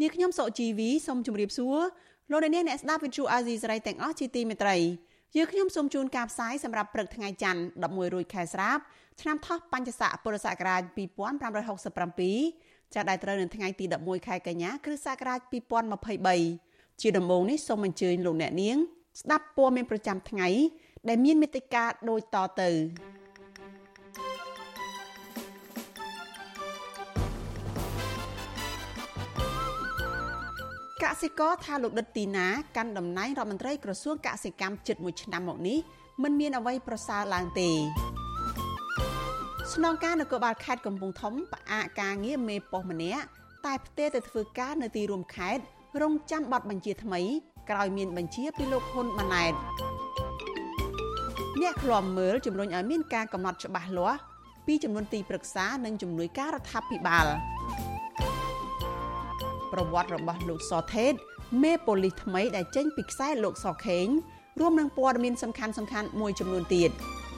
នាងខ្ញុំសុជីវីសូមជម្រាបសួរលោកអ្នកនាងអ្នកស្ដាប់ Vithu Azisari ទាំងអស់ជាទីមេត្រីយើងខ្ញុំសូមជូនការផ្សាយសម្រាប់ព្រឹកថ្ងៃច័ន្ទ11រោចខែស្រាបឆ្នាំថោះបัญចស័កពុរសករាជ2567ចាប់ដែលត្រូវនៅថ្ងៃទី11ខែកញ្ញាគ្រិស្តសករាជ2023ជាដំបូងនេះសូមអញ្ជើញលោកអ្នកនាង ស្ដាប់ព័ត៌មានប្រចាំថ្ងៃដែលមានមេត្តាដូចតទៅ កសិករថាលោកដិតទីណាកាន់តំណែងរដ្ឋមន្ត្រីក្រសួងកសិកម្មជិត1ឆ្នាំមកនេះមិនមានអ្វីប្រសើរឡើងទេស្នងការនគរបាលខេត្តកំពង់ធំផ្អាកការងារមេប៉ុស្តិ៍ម្នាក់តែផ្ទេរទៅធ្វើការនៅទីរួមខេត្តរងចាំប័ណ្ណបញ្ជាថ្មី ក្រោយមានបញ្ជាពីលោកហ៊ុនម៉ាណែតអ្នកឃ្លាំមើលជំរុញឲ្យមានការកំណត់ច្បាស់លាស់ពីចំនួនទីប្រឹក្សានិងជំនួយការរដ្ឋាភិបាល ប្រវត្តិរបស់លោកសថេតមេប៉ូលីសថ្មីដែលចេញពីខ្សែលោកសខេងរួមនឹងព័ត៌មានសំខាន់សំខាន់មួយចំនួនទៀត។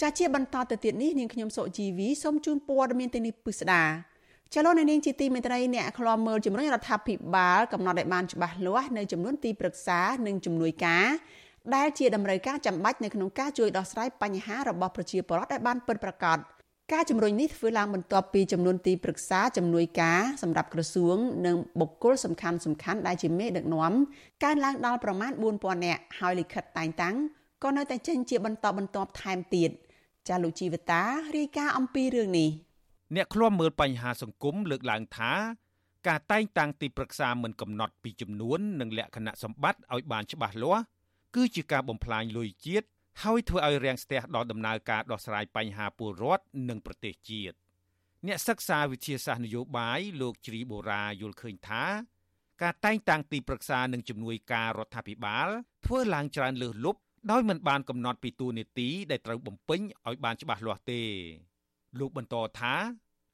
ចាជាបន្តទៅទៀតនេះនាងខ្ញុំសុជីវីសូមជូនព័ត៌មានទៅនេះពិស្ដាចលនានាងជាទីមេត្រីអ្នកខ្លាំមើលជំរុញរដ្ឋាភិបាលកំណត់ឲ្យបានច្បាស់លាស់នៅចំនួនទីប្រឹក្សានិងជំនួយការដែលជាតម្រូវការចាំបាច់នៅក្នុងការជួយដោះស្រាយបញ្ហារបស់ប្រជាពលរដ្ឋឲ្យបានពិតប្រាកដ ការជំរុញនេះធ្វើឡើងបន្ទាប់ពីចំនួនទីប្រឹក្សាជំនួយការសម្រាប់ក្រសួងនិងបុគ្គលសំខាន់សំខាន់ដែលជាមេដឹកនាំកើនឡើងដល់ប្រមាណ4000នាក់ហើយលិខិតតែងតាំងក៏នៅតែចេញជាបន្តបន្ទាប់ថែមទៀត។ចាលោកជីវតារាយការណ៍អំពីរឿងនេះអ្នកឃ្លាំមើលបញ្ហាសង្គមលើកឡើងថាការតែងតាំងទីប្រឹក្សាមិនកំណត់ពីចំនួននិងលក្ខណៈសម្បត្តិឲ្យបានច្បាស់លាស់គឺជាការបំផ្លាញលុយជាតិ ហើយធ្វើឲ្យរាំងស្ទះដល់ដំណើរការដោះស្រាយបញ្ហាពលរដ្ឋនិងប្រទេសជាតិអ្នកសិក្សាវិទ្យាសាស្ត្រនយោបាយលោកជ្រីបូរ៉ាយល់ឃើញថា ការតែងតាំងទីប្រឹក្សានិងជំនួយការរដ្ឋាភិបាលធ្វើឡើងច្រើនលើសលប់ដោយមិនបានកំណត់ពីតួនាទីដែលត្រូវបំពេញឲ្យបានច្បាស់លាស់ទេ លោកបន្តថា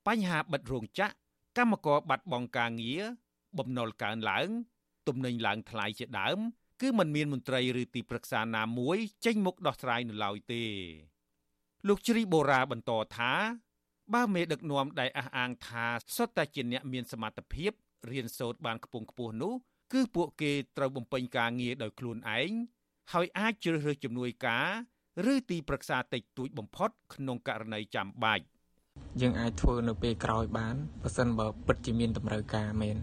បញ្ហាបិទរោងចក្រកម្មករបាត់បង់ការងារបំណុលកើនឡើង ទំនិញឡើងថ្លៃជាដើម គឺมันមានមន្ត្រីឬទីប្រឹក្សាណាមួយចេញមុខដោះស្រាយនៅឡើយទេលោកជ្រីបូរ៉ាបន្តថាបើមេដឹកនាំដែលអះអាងថាសុទ្ធតែជាអ្នកមានសមត្ថភាពរៀនសូត្របានខ្ពង់ខ្ពស់នោះគឺពួកគេត្រូវបំពេញការងារដោយខ្លួនឯងហើយអាចជ្រើសរើសជំនួយការឬទីប្រឹក្សាតិចតួចបំផុតក្នុងករណីចាំបាច់យើងអាចធ្វើនៅពេលក្រោយបានបើសិនបើពិតជាមានតម្រូវការមែន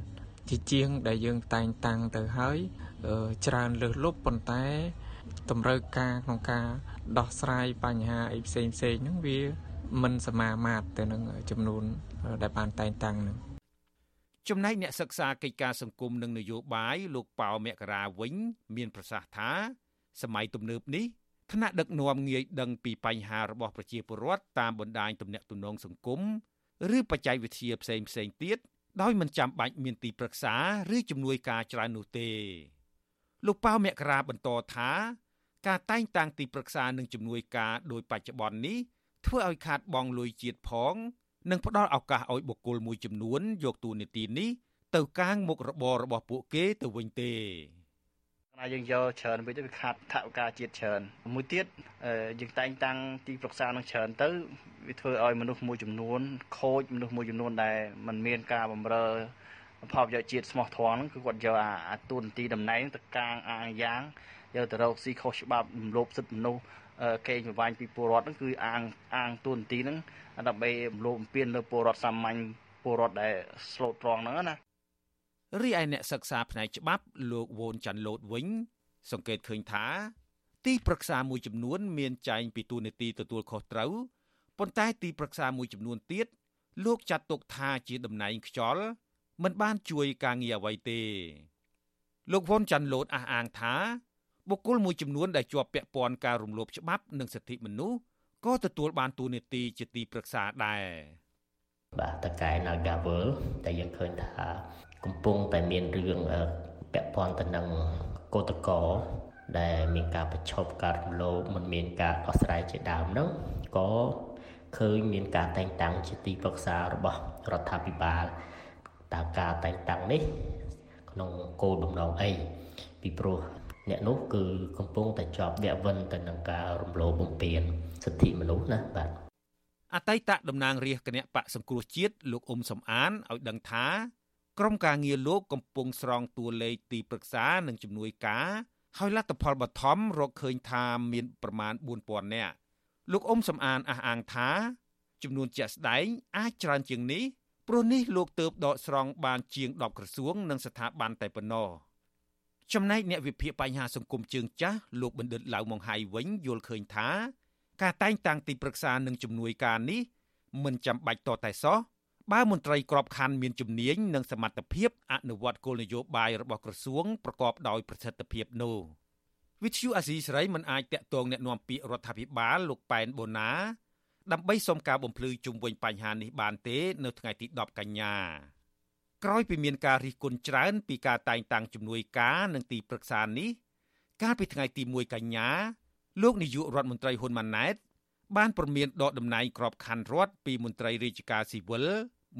ជាជាងដែលយើងតែងតាំងទៅហើយ ច្រើនលើសលប់ប៉ុន្តែតម្រូវការក្នុងការដោះស្រាយបញ្ហាអីផ្សេងផ្សេងហ្នឹងវាមិនសមាមាត្រទៅនឹងចំនួនដែលបានតែងតាំងហ្នឹងចំណែកអ្នកសិក្សាកិច្ចការសង្គមនិងនយោបាយលោកប៉ៅមករាវិញ មានប្រសាសន៍ថា សម័យទំនើបនេះថ្នាក់ដឹកនាំងាយដឹងពីបញ្ហារបស់ប្រជាពលរដ្ឋតាមបណ្ដាញទំនាក់ទំនងសង្គមឬបច្ចេកវិទ្យាផ្សេងផ្សេងទៀតដោយមិនចាំបាច់មានទីប្រឹក្សា ឬជំនួយការច្រើននោះទេ លោកប៉ៅមករាបន្តថាការតែងតាំងទីប្រឹក្សានិងជំនួយការដោយបច្ចុប្បន្ននេះធ្វើឲ្យខាតបង់លុយជាតិផង និងផ្ដល់ឱកាសឲ្យបុគ្គលមួយចំនួនយកតួនាទីនេះទៅកាងមុខរបររបស់ពួកគេទៅវិញទេណាយើងយកច្រើនពេកទៅវាខាត់ថវិកាជាតិច្រើនមួយទៀតយើងតែងតាំងទីប្រឹក្សានឹងច្រើនទៅវាធ្វើឲ្យមនុស្សមួយចំនួនខូចមនុស្សមួយចំនួនដែលมันមានការបំរើ ផលប្រយោជន៍ជាតិស្មោះត្រង់ហ្នឹងគឺគាត់យកអាទូនទីតំណែងទៅកាងអាងយ៉ាងយកទៅរកស៊ីខុសច្បាប់រំលោភសិទ្ធិមនុស្សកេងប្រវ័ញ្ចពីពលរដ្ឋហ្នឹងគឺអាងអាងទូនទីហ្នឹងដើម្បីរំលោភបំពានលើពលរដ្ឋសាមញ្ញពលរដ្ឋដែលស្លូតត្រង់ហ្នឹងណារីឯអ្នកសិក្សាផ្នែកច្បាប់លោកវ៉ូនចាន់ឡូតវិញ សង្កេតឃើញថា ទីប្រឹក្សាមួយចំនួន មានចែងពីទូនាទីទទួលខុសត្រូវប៉ុន្តែទីប្រឹក្សាមួយចំនួនទៀតលោកចាត់ទុកថាជាតំណែងខ្យល់ មិនបានជួយការងារអ្វីទេលោកវ៉ុនចាន់ឡូតអះអាងថាបុគ្គលមួយចំនួនដែលជាប់ពាក់ព័ន្ធការរំលោភច្បាប់និងសិទ្ធិមនុស្សក៏ទទួលបានទូនាទីជាទីប្រឹក្សាដែរបាទតកែ Nagavel តែយើងឃើញថាកំពុងតែមានរឿងពាក់ព័ន្ធទៅនឹងកោតកោដែលមានការប្រឈប់ការរំលោភមិនមានការដោះស្រាយជាដើមហ្នឹងក៏ឃើញមានការតែងតាំងជាទីប្រឹក្សារបស់រដ្ឋាភិបាល តើការតែងតាំងនេះ ក្នុងគោលបំណងអីពីព្រោះអ្នកនោះគឺកំពុងតែជាប់វាក់វិនទៅនឹងការរំលោភបំពានសិទ្ធិមនុស្សណាបាទអតីតតំណាងរាជគណៈបកសង្គ្រោះជាតិលោកអ៊ុំសំអានឲ្យដឹងថាក្រុមការងារលោកកំពុងស្រង់តួលេខទីប្រឹក្សានិងជំនួយការហើយលទ្ធផលបឋមរកឃើញថាមានប្រមាណ4000នាក់លោកអ៊ុំសំអានអះអាងថា ចំនួនជាក់ស្ដែងអាចច្រើនជាងនេះ ព្រោះនេះលោកទៅបដកស្រង់បានជាង10ក្រសួងនិងស្ថាប័នតែប៉ុណ្ណោះចំណែកអ្នកវិភាគបញ្ហាសង្គមជើងចាស់លោកបណ្ឌិតឡៅម៉ុងហៃវិញយល់ឃើញថាការតែងតាំងទីប្រឹក្សានិងជំនួយការនេះមិនចាំបាច់តតែសោះបើមន្ត្រីក្របខ័ណ្ឌមានជំនាញនិងសមត្ថភាពអនុវត្តគោលនយោបាយរបស់ក្រសួងប្រកបដោយប្រសិទ្ធភាពនោះវិទ្យុអាស៊ីសេរីមិនអាចតាក់ទងแนะនាំពាក្យរដ្ឋាភិបាលលោកប៉ែនបូណា ដើម្បីសុំការបំភ្លឺជុំវិញបញ្ហានេះបានទេ នៅថ្ងៃទី10កញ្ញាក្រោយពីមានការរិះគន់ច្រើន ពីការតែងតាំងជំនួយការនិងទីប្រឹក្សានេះកាលពីថ្ងៃទី1កញ្ញាលោកនាយករដ្ឋមន្ត្រីហ៊ុនម៉ាណែត បានព្រមានដកតំណែងក្របខ័ណ្ឌរដ្ឋពីមន្ត្រីរាជការស៊ីវិល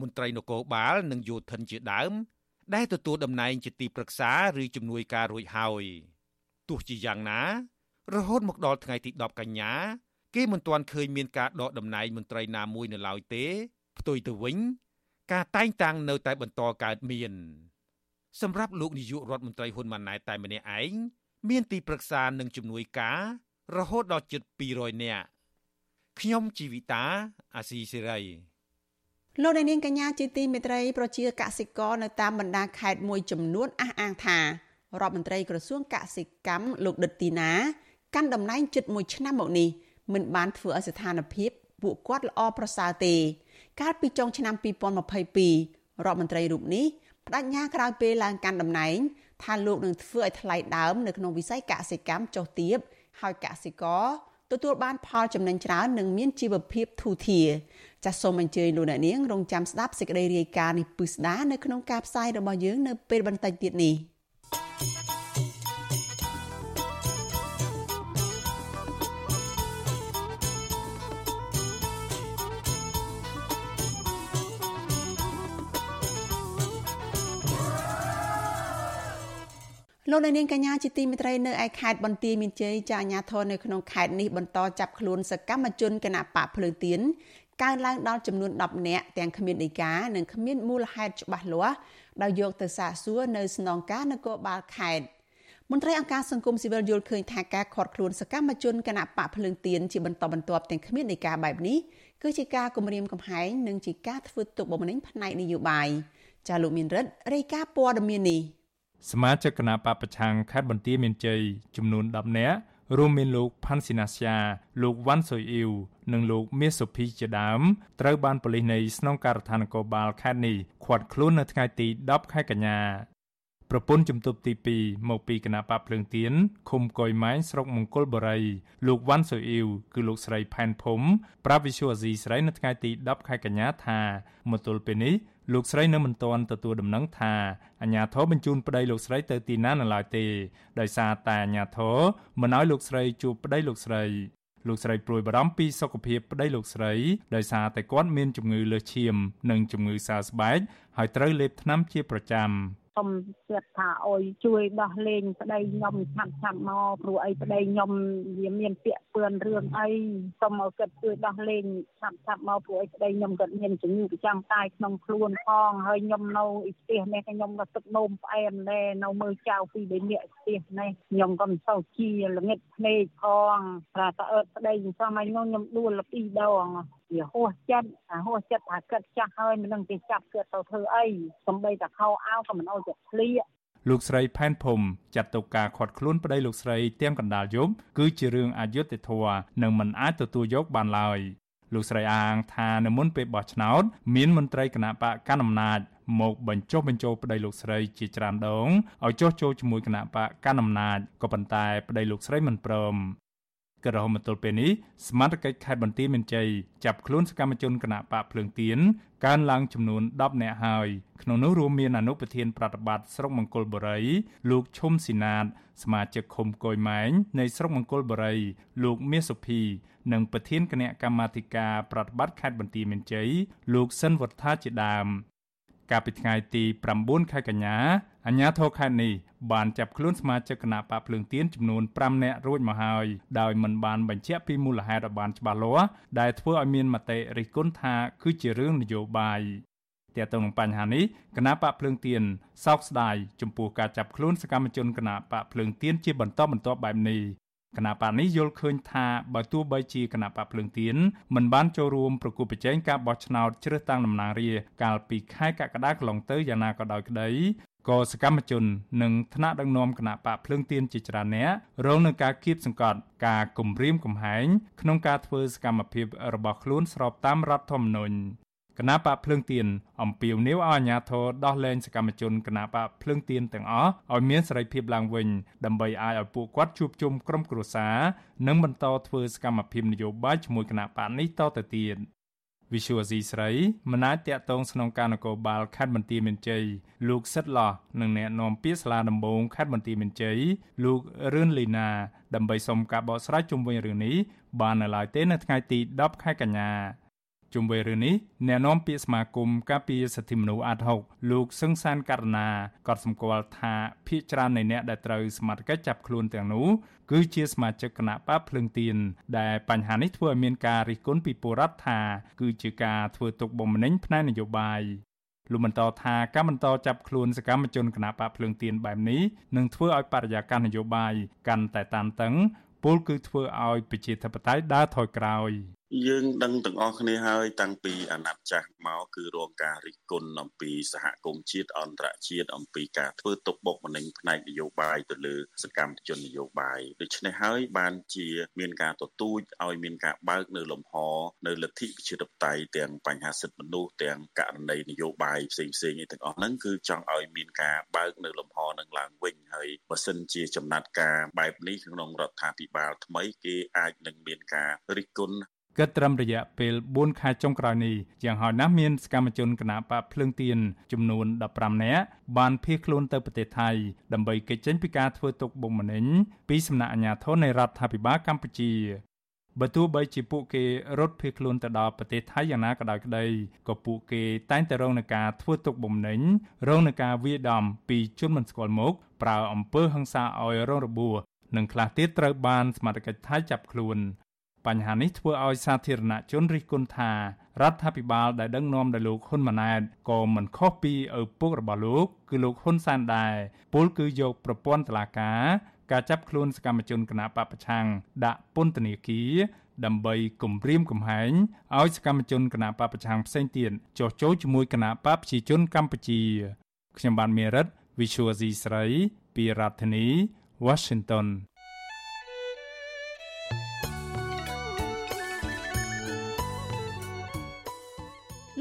មន្ត្រីនគរបាលនិងយោធិនជាដើម ដែលទទួលតំណែងជាទីប្រឹក្សាឬជំនួយការរួចហើយទោះជាយ៉ាងណា រហូតមកដល់ថ្ងៃទី10កញ្ញា គេមិនទាន់ឃើញមានការដកតំណែងមន្ត្រីណាមួយនៅឡើយទេ ផ្ទុយទៅវិញ ការតែងតាំងនៅតែបន្តកើតមាន សម្រាប់លោកនាយករដ្ឋមន្ត្រីហ៊ុនម៉ាណែតតែម្នាក់ឯងមានទីប្រឹក្សានិងជំនួយការរហូតដល់ជិត200នាក់ខ្ញុំជីវិតាអាស៊ីសេរីលោកនាងកញ្ញាជាទីមេត្រីប្រជាកសិករនៅតាមបណ្ដាខេត្តមួយចំនួនអះអាងថារដ្ឋមន្ត្រីក្រសួងកសិកម្មលោកដិតទីណា កាន់តំណែងជិត1ឆ្នាំមកនេះ មិនបានធ្វើឲ្យស្ថានភាពពួកគាត់ល្អប្រសើរទេ កាលពីចុងឆ្នាំ2022រដ្ឋមន្ត្រីរូបនេះបដិញ្ញាក្រោយពេលឡើងកាន់តំណែងថាលោកនឹងធ្វើឲ្យថ្លៃដើមនៅក្នុងវិស័យកសិកម្មចុះទាបហើយកសិករទទួលបានផលចំណេញច្រើននិងមានជីវភាពធូរធារចាសសូមអញ្ជើញលោកអ្នកនាងរងចាំស្ដាប់សេចក្តីរាយការណ៍នេះពិស្ដានៅក្នុងការផ្សាយរបស់យើងនៅពេលបន្តិចទៀតនេះ។ លោកនាងកញ្ញាជាទីមេត្រីនៅឯខេត្តបន្ទាយមានជ័យចាអាញាធរនៅក្នុងខេត្តនេះបន្តចាប់ខ្លួនសកម្មជនគណៈបកភ្លើងទៀនកើនឡើងដល់ចំនួន10នាក់ទាំងគ្មានដីកានិងគ្មានមូលហេតុច្បាស់លាស់ដោយយកទៅសាកសួរនៅស្នងការនគរបាលខេត្តមន្ត្រីអង្គការសង្គមស៊ីវិលយល់ឃើញថាការខាត់ខ្លួនសកម្មជនគណៈបកភ្លើងទៀនជាបន្តបន្ទាប់ទាំងគ្មានដីកាបែបនេះគឺជាការគំរាមកំហែងនិងជាការធ្វើទុកបុកម្នេញផ្នែកនយោបាយចាលោកមានរិទ្ធរាយការណ៍ព័ត៌មាននេះ សមាជិកគណៈបពប្រឆាំងខេត្តបន្ទាយមានជ័យចំនួន10នាក់រួមមានលោកផាន់ស៊ីណាស្យាលោកវ៉ាន់សុយអ៊ីវនិងលោកមាសសុភីជាដើមត្រូវបានប៉ូលីសនៃស្នងការដ្ឋាននគរបាលខេត្តនេះឃាត់ខ្លួននៅថ្ងៃទី10ខែកញ្ញាប្រពន្ធជំទប់ទី2មកពីគណៈបកភ្លើងទៀនឃុំកុយម៉ែងស្រុកមង្គលបុរីលោកវ៉ាន់សុយអ៊ីវគឺលោកស្រីផែនភូមិប្រាប់វិសុអាស៊ីស្រីនៅថ្ងៃទី10ខែកញ្ញាថាមកទល់ពេលនេះ លោកស្រីនៅមិនទាន់ទទួលដំណឹងថាអាញាធរបញ្ជូនប្តីលោកស្រីទៅទីណានៅឡើយទេដោយសារតែអាញាធរមិនឲ្យលោកស្រីជួបប្តីលោកស្រីលោកស្រីព្រួយបារម្ភពីសុខភាពប្តីលោកស្រីដោយសារតែគាត់មានជំងឺលើសឈាម និងជំងឺសើស្បែកហើយត្រូវលេបថ្នាំជាប្រចាំ។ សុំចិត្តថាអុយជួយដោះលែងប្តីខ្ញុំឆាប់ឆាប់មកព្រោះអីប្តីខ្ញុំវាមានពាក្យពឿនរឿងអីសុំឲ្យគាត់ជួយដោះលែងឆាប់ឆាប់មកព្រោះអីប្តីខ្ញុំគាត់មានជំងឺប្រចាំកាយក្នុងខ្លួនផងហើយខ្ញុំនៅផ្ទះនេះខ្ញុំក៏ទឹកនោមផ្អែមដែរនៅមើលចៅពីរបីនាក់ផ្ទះនេះខ្ញុំក៏មិនសូវជាល្ងិតភ្នែកផងថាតើអើប្តីខ្ញុំសមឲ្យខ្ញុំខ្ញុំដួលពីរដង វាហួសចិត្តអាហួសចិត្តថាគិតចាស់ហើយមិននឹងគេចាប់គិតទៅធ្វើអីសំបីតែខោអាវក៏មិនអោយទៅធ្លាកលោកស្រីផែនភូមិចាត់ទុកការខាត់ខ្លួនប្តីលោកស្រីទាំងកណ្ដាលយប់គឺជារឿងអយុត្តិធម៌និងមិនអាចទទួលយកបានឡើយលោកស្រីអាងថានៅមុនពេលបោះឆ្នោតមានមន្ត្រីគណៈបកកណ្ដាលអំណាចមកបញ្ចុះបញ្ចូលប្តីលោកស្រីជាច្រើនដងឲ្យចុះចូលជាមួយគណៈបកកណ្ដាលអំណាចក៏ប៉ុន្តែប្តីលោកស្រីមិនព្រម ក៏រហូតមកទល់ពេលនេះសមាជិកខេត្តបន្ទាយមានជ័យចាប់ខ្លួនសកម្មជនគណៈបកភ្លើងទៀនកើនឡើងចំនួន10នាក់ហើយក្នុងនោះរួមមានអនុប្រធានប្រតិបត្តិស្រុកមង្គលបុរី លោកឈុំស៊ីណាត សមាជិកឃុំកយម៉ែងនៃស្រុកមង្គលបុរី លោកមាសសុភី និងប្រធានគណៈកម្មាធិការប្រតិបត្តិខេត្តបន្ទាយមានជ័យលោកសិនវត្ថាជាដើមកាលពីថ្ងៃទី9ខែកញ្ញា អាជ្ញាធរខេត្តនេះបានចាប់ខ្លួនសមាជិកគណៈបកភ្លើងទៀនចំនួន5នាក់រួចមកហើយដោយមិនបានបញ្ជាក់ពីមូលហេតុឲ្យបានច្បាស់លាស់ដែលធ្វើឲ្យមានមតិរិះគន់ថាគឺជារឿងនយោបាយទាក់ទងនឹងបញ្ហានេះគណៈបកភ្លើងទៀនសោកស្ដាយចំពោះការចាប់ខ្លួនសកម្មជនគណៈបកភ្លើងទៀនជាបន្តបន្ទាប់បែបនេះគណៈបកនេះយល់ឃើញថាបើទោះបីជាគណៈបកភ្លើងទៀនមិនបានចូលរួមប្រគល់ប្រជែងការបោះឆ្នោតជ្រើសតាំងតំណាងរាស្ត្រកាលពីខែកក្កដាកន្លងទៅយ៉ាងណាក៏ដោយក្តី ក៏សកម្មជន និងថ្នាក់ដឹកនាំគណៈបកភ្លើងទៀនជាច្រើនអ្នករងនឹងការគៀបសង្កត់ការគំរាមកំហែងក្នុងការធ្វើសកម្មភាពរបស់ខ្លួនស្របតាមរដ្ឋធម្មនុញ្ញគណៈបកភ្លើងទៀនអំពាវនាវឲ្យអាជ្ញាធរដោះលែងសកម្មជនគណៈបកភ្លើងទៀនទាំងអស់ឲ្យមានសេរីភាពឡើងវិញដើម្បីអាចឲ្យពួកគាត់ជួបជុំក្រុមគ្រួសារនិងបន្តធ្វើសកម្មភាពនយោបាយជាមួយគណៈបកនេះតទៅទៀត វិសុវស៊ីស្រីមណាតតាក់តងស្នងការនគរបាលខេត្តបន្ទាយមានជ័យលោកសិតឡោះនិងអ្នកនាំពាក្យសាលាដំបងខេត្តបន្ទាយមានជ័យលោករឿនលីណាដើម្បីសុំការបកស្រាយជុំវិញរឿងនេះបាននៅឡើយទេនៅថ្ងៃទី10ខែកញ្ញា ជុំវិញរឿងនេះអ្នកនាំពាក្យសមាគមការពារសិទ្ធិមនុស្សអាត់ហុកលោកសឹងសានករណាក៏សម្គាល់ថាភ ieck ច្រើននៃអ្នកដែលត្រូវសមត្ថកិច្ចចាប់ខ្លួនទាំងនោះគឺជាសមាជិកគណៈបកភ្លើងទៀនដែលបញ្ហានេះធ្វើឲ្យមានការរិះគន់ពីពលរដ្ឋថា គឺជាការធ្វើទុកបុកម្នេញផ្នែកនយោបាយលោកបន្តថាការបន្តចាប់ខ្លួនសកម្មជនគណៈបកភ្លើងទៀនបែបនេះនឹងធ្វើឲ្យបរិយាកាសនយោបាយកាន់តែតានតឹងពលគឺធ្វើឲ្យប្រជាធិបតេយ្យដើរថយក្រោយ យើងដឹងទាំងអស់គ្នាហើយតាំងពីអាណត្តិចាស់មកគឺរងការរិះគន់អំពីសហគមន៍ជាតិអន្តរជាតិអំពីការធ្វើទុកបុកម្នេញផ្នែកនយោបាយទៅលើសកម្មជននយោបាយដូច្នេះហើយបានជាមានការទទូចឲ្យមានការបើកនៅលំហនៅលទ្ធិប្រជាធិបតេយ្យទាំងបញ្ហាសិទ្ធិមនុស្សទាំងករណីនយោបាយផ្សេងផ្សេងឯទាំងអស់ហ្នឹងគឺចង់ឲ្យមានការបើកនៅលំហនឹងឡើងវិញហើយបើសិនជាចំណាត់ការបែបនេះក្នុងរដ្ឋាភិបាលថ្មីគេអាចនឹងមានការរិះគន់ គិតត្រឹមរយៈពេល4ខែចុងក្រោយនេះយ៉ាងហោចណាស់មានសកម្មជនគណបកភ្លើងទៀនចំនួន15នាក់បានភៀសខ្លួនទៅប្រទេសថៃដើម្បីគេចចេញពីការធ្វើទុកបុកម្នេញពីសំណាក់អាជ្ញាធរនៃរដ្ឋាភិបាលកម្ពុជាបើទោះបីជាពួកគេរត់ភៀសខ្លួនទៅដល់ប្រទេសថៃយ៉ាងណាក៏ដោយក្តីក៏ពួកគេតែងតែរងនឹងការធ្វើទុកបុកម្នេញរងនឹងការវាយដំពីជនមិនស្គាល់មុខប្រើអំពើហិង្សាឲ្យរងរបួសនិងខ្លះទៀតត្រូវបានសមត្ថកិច្ចថៃចាប់ខ្លួន បញ្ហានេះធ្វើឲ្យសាធារណជនរិះគន់ថារដ្ឋាភិបាលដែលដឹកនាំដោយលោកហ៊ុនម៉ាណែតក៏មិនខុសពីឪពុករបស់លោកគឺលោកហ៊ុនសែនដែរពលគឺយកប្រព័ន្ធតុលាការការចាប់ខ្លួនសកម្មជនគណបកប្រឆាំងដាក់ពន្ធនាគារដើម្បីគំរាមកំហែងឲ្យសកម្មជនគណបកប្រឆាំងផ្សេងទៀតចុះចូលជាមួយគណបកប្រជាជនកម្ពុជាខ្ញុំបានមេរិត Visual C ស្រី ពីរដ្ឋធានី Washington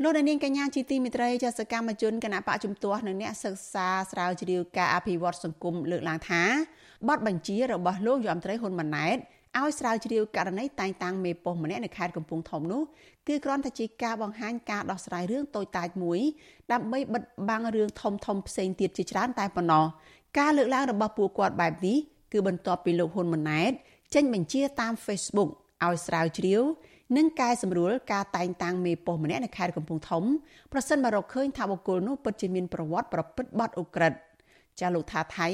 លោកនាងកញ្ញាជាទីមិត្តរីចាសកម្មជនគណៈបកជំទាស់និងអ្នកសិក្សាស្រាវជ្រាវការអភិវឌ្ឍសង្គមលើកឡើងថាបទបញ្ជារបស់លោកយមត្រីហ៊ុនម៉ាណែតឲ្យស្រាវជ្រាវករណីតែងតាំងមេប៉ុស្តិ៍ម្នាក់នៅខេត្តកំពង់ធំនោះគឺគ្រាន់តែជាការបង្ហាញការដោះស្រាយរឿងតូចតាចមួយដើម្បីបិទបាំងរឿងធំធំផ្សេងទៀតជាច្រើនតែប៉ុណ្ណោះការលើកឡើងរបស់ពួកគាត់បែបនេះគឺបន្ទាប់ពីលោកហ៊ុនម៉ាណែតចេញបញ្ជាតាម Facebook ឲ្យស្រាវជ្រាវ និងកែសម្រួលការតែងតាំងមេប៉ុស្តិ៍ម្នាក់នៅខេត្តកំពង់ធំប្រសិនបើរកឃើញថាបុគ្គលនោះពិតជាមានប្រវត្តិប្រព្រឹត្តបទឧក្រិដ្ឋចាលោកថាថៃ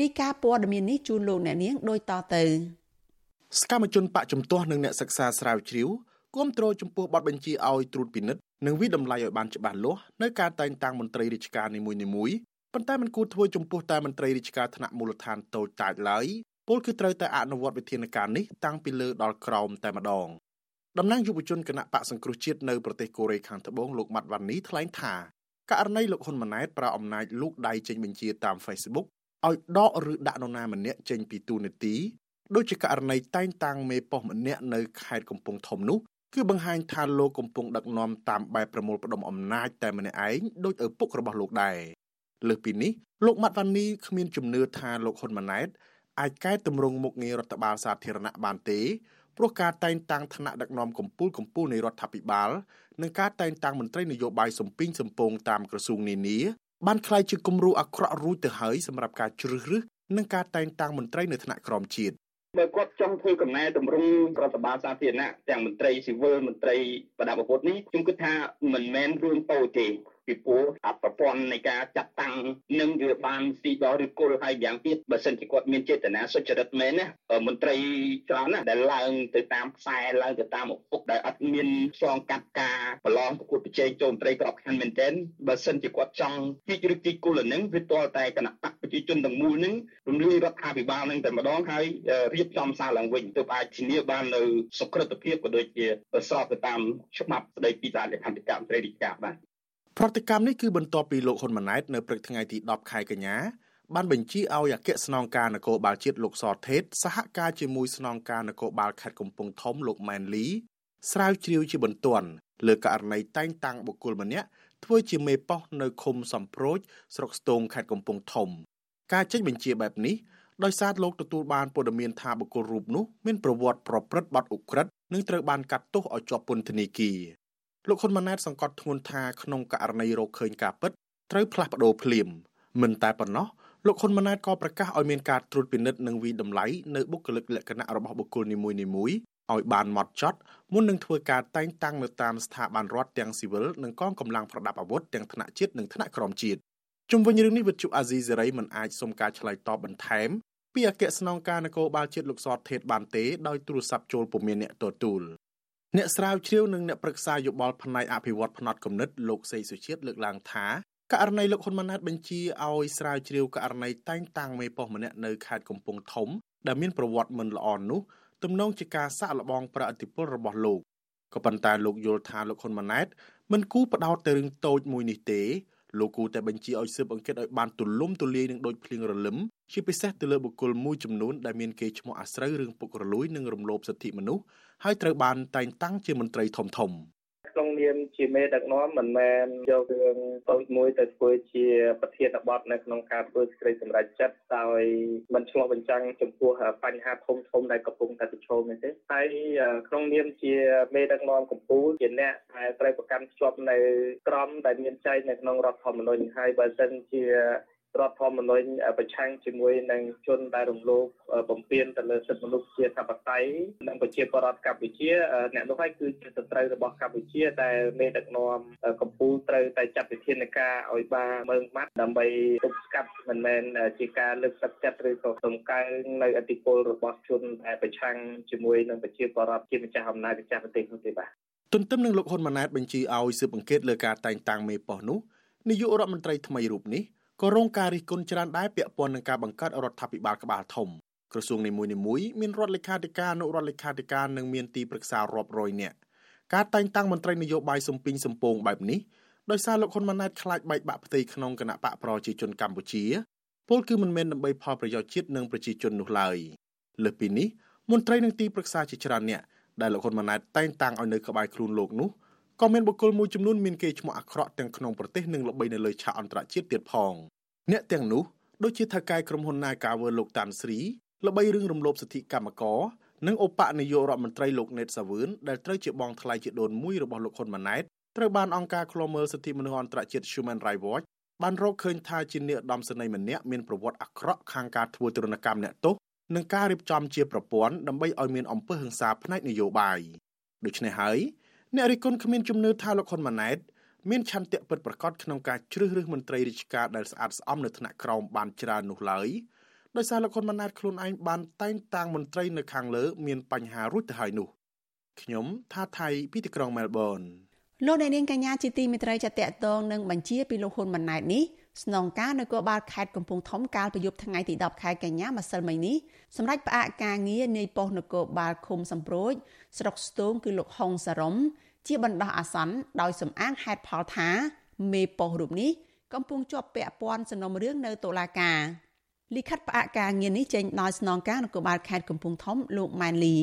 រាយការណ៍ព័ត៌មាននេះជូនលោកអ្នកនាងដូចតទៅសកម្មជនបកជំទាស់និងអ្នកសិក្សាស្រាវជ្រាវគ្រប់គ្រងចំពោះបទបញ្ជាឲ្យត្រួតពិនិត្យនិងវិដំឡៃឲ្យបានច្បាស់លាស់នៅការតែងតាំងមន្ត្រីរាជការនីមួយៗប៉ុន្តែมันគួរធ្វើចំពោះតែមន្ត្រីរាជការថ្នាក់មូលដ្ឋានតូចតាចឡើយពលគឺត្រូវតែអនុវត្តវិធានការនេះតាំងពីលើដល់ក្រោមតែម្ដង តំណាងយុវជនគណៈបកសង្គ្រោះជាតិនៅប្រទេសកូរ៉េខាងត្បូងលោកម៉ាត់វ៉ានីថ្លែងថាករណីលោកហ៊ុនម៉ាណែតប្រើអំណាចលោកដៃចេញបញ្ជាតាម Facebook ឲ្យដកឬដាក់នរណាម្នាក់ចេញពីទូនាទីដូចជាករណីតែងតាំងមេប៉ុស្តិ៍ម្នាក់នៅខេត្តកំពង់ធំនោះគឺបង្ហាញថាលោកកំពុងដឹកនាំតាមបែបប្រមូលផ្ដុំអំណាចតែម្នាក់ឯងដោយឪពុករបស់លោកដែរលើសពីនេះលោកម៉ាត់វ៉ានីគ្មានជំនឿថាលោកហ៊ុនម៉ាណែតអាចកែតម្រង់មុខងាររដ្ឋបាលសាធារណៈបានទេ ព្រោះការតែងតាំងឋានៈដឹកនាំកម្ពុជាកម្ពុជានៃរដ្ឋាភិបាលនិងការតែងតាំងមន្ត្រីនយោបាយសំពីងសំពងតាមក្រសួងនានាបានคล้ายជាគំរូអាក្រក់រួចទៅហើយសម្រាប់ការជ្រើសរើសនិងការតែងតាំងមន្ត្រីនៅថ្នាក់ក្រោមជាតិបើគាត់ចង់ធ្វើកំណែតម្រង់រដ្ឋបាលសាធារណៈទាំងមន្ត្រីស៊ីវិលមន្ត្រីបដិបត្តិនេះខ្ញុំគិតថាមិនមែនរឿងតូចទេ ពីព្រោះអប្រព័ន្ធនៃការចាត់តាំងនឹងវាបានស៊ីដល់ឬគល់ហើយយ៉ាងទៀតបើសិនជាគាត់មានចេតនាសុចរិតមែនណាមន្ត្រីច្រើនណាដែលឡើងទៅតាមខ្សែឡើងទៅតាមឪពុកដែលអត់មានឆ្លងកាត់ការប្រឡងប្រកួតប្រជែងចូលមន្ត្រីក្របខ័ណ្ឌមែនទែនបើសិនជាគាត់ចង់ជីកឬជីកគល់នឹងវាទាល់តែគណៈបកប្រជាជនទាំងមូលនឹងរំលាយរដ្ឋាភិបាលនឹងតែម្ដងហើយរៀបចំសារឡើងវិញទើបអាចធានាបាននៅសុខភាពក៏ដូចជាស្របទៅតាមច្បាប់ស្តីពីសារលក្ខន្តិកៈមន្ត្រីរាជការបាទ ប្រតិកម្មនេះគឺបន្ទាប់ពីលោកហ៊ុនម៉ាណែតនៅព្រឹកថ្ងៃទី10ខែកញ្ញាបានបញ្ជាឲ្យអគ្គស្នងការនគរបាលជាតិលោកសថេតសហការជាមួយស្នងការនគរបាលខេត្តកំពង់ធំលោកម៉ែនលីស្រាវជ្រាវជាបន្ទាន់លើករណីតែងតាំងបុគ្គលម្នាក់ធ្វើជាមេប៉ោះនៅឃុំសំប្រូចស្រុកស្ទងខេត្តកំពង់ធំ ការចេញបញ្ជាបែបនេះដោយសារលោកទទួលបានព័ត៌មានថាបុគ្គលរូបនោះមានប្រវត្តិប្រព្រឹត្តបទឧក្រិដ្ឋនិងត្រូវបានកាត់ទោសឲ្យជាប់ពន្ធនាគារ លោកហ៊ុនម៉ាណែតសង្កត់ធ្ងន់ថាក្នុងករណីរកឃើញការពិតត្រូវផ្លាស់ប្ដូរភ្លាមមិនតែប៉ុណ្ណោះលោកហ៊ុនម៉ាណែតក៏ប្រកាសឲ្យមានការត្រួតពិនិត្យនិងវិតម្លៃនៅបុគ្គលិកលក្ខណៈរបស់បុគ្គលនីមួយៗឲ្យបានម៉ត់ចត់មុននឹងធ្វើការតែងតាំងនៅតាមស្ថាប័នរដ្ឋទាំងស៊ីវិលនិងកងកម្លាំងប្រដាប់អាវុធទាំងថ្នាក់ជាតិនិងថ្នាក់ក្រោមជាតិជុំវិញរឿងនេះវិទ្យុអាស៊ីសេរីមិនអាចសុំការឆ្លើយតបបន្ថែមពីអគ្គស្នងការនគរបាលជាតិលោកសតថេតបានទេដោយទូរស័ព្ទចូលពុំមានអ្នកទទួល អ្នកស្រាវជ្រាវនិងអ្នកប្រឹក្សាយោបល់ផ្នែកអភិវឌ្ឍផ្នត់គំនិតលោកសេសុជាតិលើកឡើងថាករណីលោកហ៊ុនម៉ាណែតបញ្ជាឲ្យស្រាវជ្រាវករណីតែងតាំងមេប៉ុស្តិ៍ម្នាក់នៅខេត្តកំពង់ធំដែលមានប្រវត្តិមិនល្អនោះទំនងជាការសាក់លបងប្រតិពលរបស់លោកក៏ប៉ុន្តែលោកយល់ថាលោកហ៊ុនម៉ាណែតមិនគូផ្ដោតទៅរឿងតូចមួយនេះទេ លោកគូតែបញ្ជាឲ្យស៊ើបអង្កេតឲ្យបានទូលំទូលាយនិងដូចភ្លៀងរលឹមជាពិសេសទៅលើបុគ្គលមួយចំនួនដែលមានគេឈ្មោះអាស្រូវរឿងពុករលួយនិងរំលោភសិទ្ធិមនុស្សហើយត្រូវបានតែងតាំងជាមន្ត្រីធំធំ ក្នុងនាមជាមេដឹកនាំមិនមែនយករឿងតូចមួយទៅធ្វើជាប្រធានបទនៅក្នុងការធ្វើសេចក្តីសម្រេចចិត្តដោយមិនឆ្លោះបញ្ចាំងចំពោះបញ្ហាធំធំដែលកំពុងតែប្រឈមនេះទេហើយក្នុងនាមជាមេដឹកនាំកម្ពុជាជាអ្នកដែលត្រូវប្រកាន់ភ្ជាប់នៅក្រមដែលមានចែងនៅក្នុងរដ្ឋធម្មនុញ្ញហើយបើសិនជា រដ្ឋធម្មនុញ្ញប្រឆាំងជាមួយនឹងជនដែលរំលោភបំពានទៅលើសិទ្ធិមនុស្សជាធិបតេយ្យនិងប្រជាពលរដ្ឋកម្ពុជាអ្នកនោះហើយគឺជាសត្រូវរបស់កម្ពុជាដែលមេដឹកនាំកម្ពុជាត្រូវតែចាត់វិធានការឲ្យបានមើងម៉ាត់ដើម្បីទប់ស្កាត់មិនមែនជាការលើកទឹកចិត្តឬក៏សំកើងនៅអធិបុលរបស់ជនដែលប្រឆាំងជាមួយនឹងប្រជាពលរដ្ឋជាម្ចាស់អំណាចម្ចាស់ប្រទេសនោះទេបាទទន្ទឹមនឹងលោកហ៊ុនម៉ាណែតបញ្ជាឲ្យស៊ើបអង្កេតលើការតែងតាំងមេប៉ុស្តិ៍នោះនាយករដ្ឋមន្ត្រីថ្មីរូបនេះ ក៏រងការរិះគន់ច្រើនដែរពាក់ព័ន្ធនឹងការបង្កើតរដ្ឋាភិបាលក្បាលធំក្រសួងនីមួយៗមានរដ្ឋលេខាធិការអនុរដ្ឋលេខាធិការនិងមានទីប្រឹក្សារាប់រយនាក់ការតែងតាំងមន្ត្រីនយោបាយសំពីងសំពងបែបនេះដោយសារលោកហ៊ុនម៉ាណែតខ្លាចបែកបាក់ផ្ទៃក្នុងគណៈបកប្រជាជនកម្ពុជាពលគឺមិនមែនដើម្បីផលប្រយោជន៍ជាតិនិងប្រជាជននោះឡើយលើសពីនេះមន្ត្រីនឹងទីប្រឹក្សាជាច្រើនអ្នកដែលលោកហ៊ុនម៉ាណែតតែងតាំងឲ្យនៅក្បែរខ្លួនលោកនោះ ក៏មានបុគ្គលមួយចំនួនមានកេរ្តិ៍ឈ្មោះអាក្រក់ទាំងក្នុងប្រទេសនិងល្បីនៅលើឆាកអន្តរជាតិទៀតផងអ្នកទាំងនោះដូចជាថៅកែក្រុមហ៊ុន Nagawer លោកតាន់ស្រីល្បីរឿងរំលោភសិទ្ធិកម្មករនិងឧបនាយករដ្ឋមន្ត្រីលោកណេតសាវឿនដែលត្រូវជាបងថ្លៃជាដូនមួយរបស់លោកហ៊ុនម៉ាណែតត្រូវបានអង្គការឃ្លាំមើលសិទ្ធិមនុស្សអន្តរជាតិ Human Rights Watch បានរកឃើញថាជាអ្នកដំសនីម្នាក់មានប្រវត្តិអាក្រក់ខាងការធ្វើទរណកម្មអ្នកទោសនិងការរៀបចំជាប្រព័ន្ធដើម្បីឲ្យមានអំពើហិង្សាផ្នែកនយោបាយដូច្នេះហើយ អ្នករិះគន់គ្មានជំនឿថាលោកហ៊ុនម៉ាណែតមានឆន្ទៈពិតប្រាកដក្នុងការជ្រើសរើសមន្ត្រីរាជការដែលស្អាតស្អំនៅថ្នាក់ក្រោមបានច្រើននោះឡើយដោយសារលោកហ៊ុនម៉ាណែតខ្លួនឯងបានតែងតាំងមន្ត្រីនៅខាងលើមានបញ្ហារួចទៅហើយនោះខ្ញុំថាថៃពីទីក្រុងមែលប៊នលោកអ្នកនាងកញ្ញាជាទីមេត្រីចាតតងនឹងបញ្ជាពីលោកហ៊ុនម៉ាណែតនេះ ស្នងការនគរបាលខេត្តកំពង់ធំកាលពីយប់ថ្ងៃទី10ខែកញ្ញាម្សិលមិញនេះសម្រាប់ផ្អាកការងារនាយប៉ុស្តិ៍នគរបាលឃុំសំប្រូចស្រុកស្ទូងគឺលោកហុងសារ៉ុំជាបណ្ដោះអាសន្នដោយសំអាងហេតុផលថា មេប៉ុស្តិ៍រូបនេះកំពុងជាប់ពាក់ព័ន្ធសំណុំរឿងនៅតុលាការលិខិតផ្អាកការងារនេះចេញដោយស្នងការនគរបាលខេត្តកំពង់ធំលោកម៉ែនលី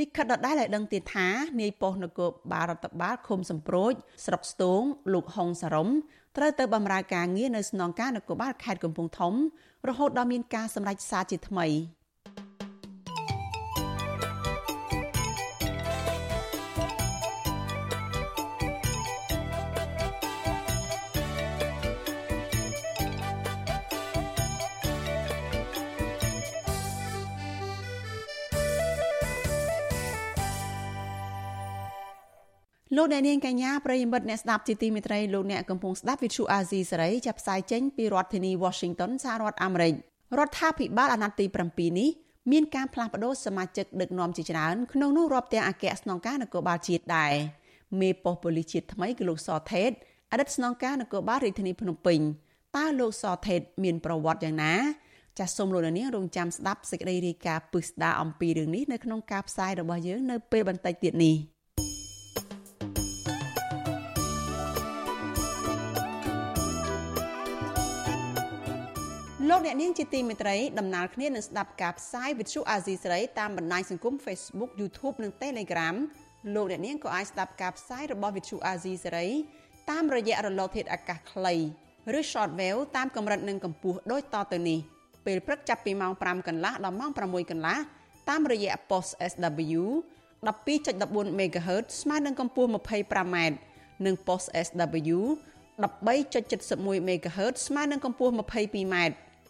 លិខិតដដែលឲ្យដឹងទៀតថានាយប៉ុស្តិ៍នគរបាលរដ្ឋបាលឃុំសំប្រូចស្រុកស្ទូងលោកហុងសារ៉ុំ ត្រូវទៅបម្រើការងារនៅស្នងការនគរបាលខេត្តកំពង់ធំរហូតដល់មានការសម្រេចសារជាថ្មី លោកអ្នកនាងកញ្ញាប្រិយមិត្តអ្នកស្ដាប់ជាទីមេត្រីលោកអ្នកកំពុងស្ដាប់វិទ្យុអាស៊ីសេរីចាប់ផ្សាយចេញពីរដ្ឋធានី Washington សហរដ្ឋអាមេរិករដ្ឋាភិបាលអាណត្តិទី7នេះមានការផ្លាស់ប្តូរសមាជិកដឹកនាំជាច្រើនក្នុងនោះរាប់ទាំងអគ្គស្នងការនគរបាលជាតិដែរមេប៉ុស្តិ៍ប៉ូលីសជាតិថ្មីគឺលោកសថេតអតីតស្នងការនគរបាលរាជធានីភ្នំពេញតើលោកសថេតមានប្រវត្តិយ៉ាងណាចាសសូមលោកនាងរងចាំស្ដាប់សេចក្តីរាយការណ៍ពឹស្ដារអំពីរឿងនេះនៅក្នុងការផ្សាយរបស់យើងនៅពេលបន្តិចទៀតនេះ។ លោកអ្នកនាងជាទីមេត្រីដំណើរគ្នានឹងស្ដាប់ការផ្សាយវិទ្យុអាស៊ីសេរីតាមបណ្ដាញសង្គម Facebook YouTube និង Telegram លោកអ្នកនាងក៏អាចស្ដាប់ការផ្សាយរបស់វិទ្យុអាស៊ីសេរីតាមរយៈរលកធាតុអាកាសខ្លីឬ Shortwave តាមកម្រិតនិងកម្ពស់ដូចតទៅនេះពេលព្រឹកចាប់ពីម៉ោង5កន្លះដល់ម៉ោង6កន្លះតាមរយៈ post SW 12.14 MHz ស្មើនឹងកម្ពស់ 25m និង post SW 13.71 MHz ស្មើនឹងកម្ពស់ 22m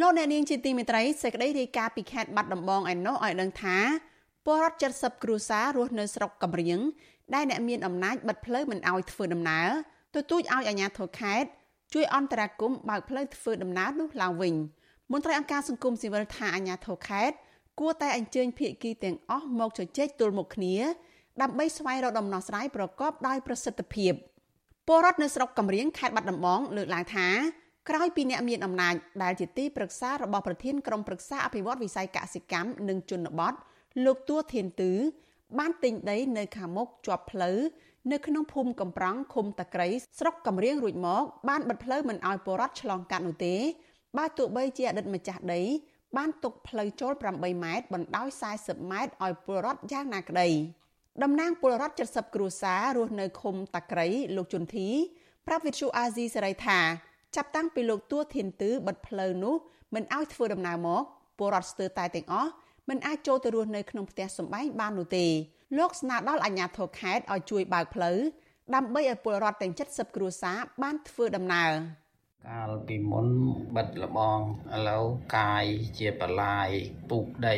លោកអ្នកនាងជាទីមេត្រីសេចក្តីរាយការណ៍ពីខេត្តបាត់ដំបងឯណោះឲ្យដឹងថាពលរដ្ឋ70គ្រួសាររស់នៅស្រុកកំរៀងដែលអ្នកមានអំណាចបិទផ្លូវមិនឲ្យធ្វើដំណើរទទូចឲ្យអាជ្ញាធរខេត្តជួយអន្តរាគមន៍បើកផ្លូវធ្វើដំណើរនោះឡើងវិញមន្ត្រីអង្គការសង្គមស៊ីវិលថាអាជ្ញាធរខេត្តគួរតែអញ្ជើញភាគីទាំងអស់មកជជែកទល់មុខគ្នាដើម្បីស្វែងរកដំណោះស្រាយប្រកបដោយប្រសិទ្ធភាពពលរដ្ឋនៅស្រុកកំរៀងខេត្តបាត់ដំបងលើកឡើងថា ក្រោយពីអ្នកមានអំណាចដែលជាទីប្រឹក្សារបស់ប្រធានក្រុមប្រឹក្សាអភិវឌ្ឍវិស័យកសិកម្មនិងជនបទលោកទួធានទឺបានទិញដីនៅខាងមុខជាប់ផ្លូវនៅក្នុងភូមិកំប្រង់ឃុំតាក្រៃស្រុកកំរៀងរួចមក បានបិទផ្លូវមិនឲ្យពលរដ្ឋឆ្លងកាត់នោះទេ បើទោះបីជាអតីតម្ចាស់ដី បានទុកផ្លូវចូល8ម៉ែត្របណ្ដោយ40ម៉ែត្រឲ្យពលរដ្ឋយ៉ាងណាក្តីតំណាងពលរដ្ឋ70គ្រួសាររស់នៅឃុំតាក្រៃលោកជុនធីប្រាប់វិទ្យុអាស៊ីសេរីថា ចាប់តាំងពីលោកទួធានទឺបិទផ្លូវនោះមិនឲ្យធ្វើដំណើរមកពលរដ្ឋស្ទើរតែទាំងអស់មិនអាចចូលទៅរស់នៅក្នុងផ្ទះសម្បែងបាននោះទេលោកស្នើដល់អាជ្ញាធរខេត្តឲ្យជួយបើកផ្លូវដើម្បីឲ្យពលរដ្ឋទាំង70គ្រួសារបានធ្វើដំណើរកាលពីមុនបិទលបងឥឡូវកាយជាបលាយពូកដី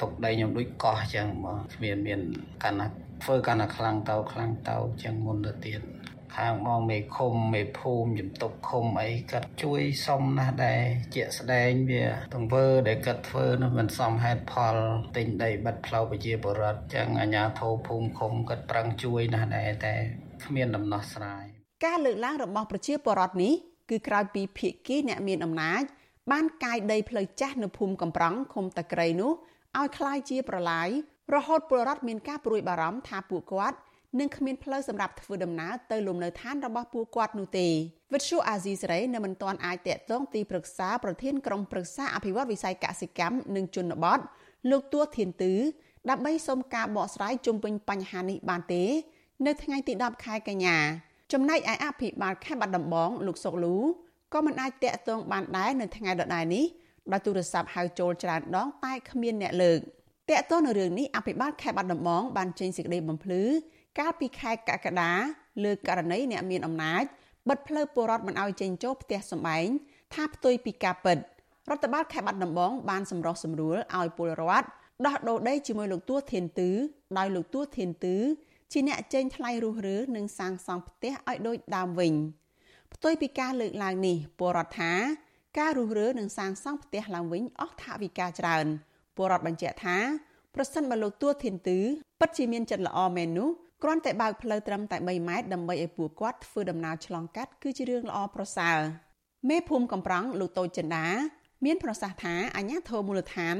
ទុកដីខ្ញុំដូចកោះចឹងបងគ្មានមានកាន់ណាធ្វើកាន់ណាខ្លាំងទៅខ្លាំងទៅចឹងមុនទៅទៀត ខាងបងមេឃុំមេភូមិជំទប់ឃុំអីគាត់ជួយសុំណាស់ដែរជាក់ស្ដែងវាទង្វើដែលគាត់ធ្វើនោះមិនសមហេតុផលទិញដីបិទផ្លូវប្រជាពលរដ្ឋចឹងអាជ្ញាធរភូមិឃុំគាត់ប្រឹងជួយណាស់ដែរតែគ្មានដំណោះស្រាយការលើកឡើងរបស់ប្រជាពលរដ្ឋនេះគឺក្រោយពីភៀកគីអ្នកមានអំណាចបានកាយដីផ្លូវចាស់នៅភូមិកំប្រង់ឃុំតាក្រៃនោះឲ្យคล้ายជាប្រឡាយរហូតពលរដ្ឋមានការព្រួយបារម្ភថាពួកគាត់ និងគ្មានផ្លូវសម្រាប់ធ្វើដំណើរទៅលំនៅឋានរបស់ពួកគាត់នោះទេវិទ្យុអាស៊ីសេរីនៅមិនទាន់អាចតាក់ទងទីប្រឹក្សាប្រធានក្រុមប្រឹក្សាអភិវឌ្ឍវិស័យកសិកម្មនិងជនបទលោកទួធានទឺដើម្បីសុំការបកស្រាយជុំវិញបញ្ហានេះបានទេ នៅថ្ងៃទី10ខែកញ្ញាចំណែកឯអភិបាលខេត្តបាត់ដំបងលោកសុកលូក៏មិនអាចតាក់ទងបានដែរនៅថ្ងៃដដែលនេះដោយទូរស័ព្ទហៅចូលច្រើនដងតែគ្មានអ្នកលើកតាក់ទងនៅរឿងនេះអភិបាលខេត្តបាត់ដំបងបានចេញសេចក្តីបំភ្លឺ កាលពីខែកក្កដាលើករណីអ្នកមានអំណាចបិទផ្លូវពលរដ្ឋមិនឲ្យចេញចូលផ្ទះសម្បែងថាផ្ទុយពីការពិតរដ្ឋបាលខេត្តបាត់ដំបងបានសម្រុះសម្រួលឲ្យពលរដ្ឋដោះដូរដីជាមួយលោកទួធានទឺដោយលោកទួធានទឺជាអ្នកចេញថ្លៃរុះរើនិងសាងសង់ផ្ទះឲ្យដូចដើមវិញផ្ទុយពីការលើកឡើងនេះពលរដ្ឋថាការរុះរើនិងសាងសង់ផ្ទះឡើងវិញអស់ថវិកាច្រើនពលរដ្ឋបញ្ជាក់ថាប្រសិនបើលោកទួធានទឺពិតជាមានចិត្តល្អមែននោះ គ្រាន់តែបើកផ្លូវត្រឹមតែ3ម៉ែត្រដើម្បីឲ្យពួកគាត់ធ្វើដំណើរឆ្លងកាត់គឺជារឿងល្អប្រសើរមេភូមិកំប្រងលោកតូចចិន្តា មានប្រសាសន៍ថាអាញាធរមូលដ្ឋាន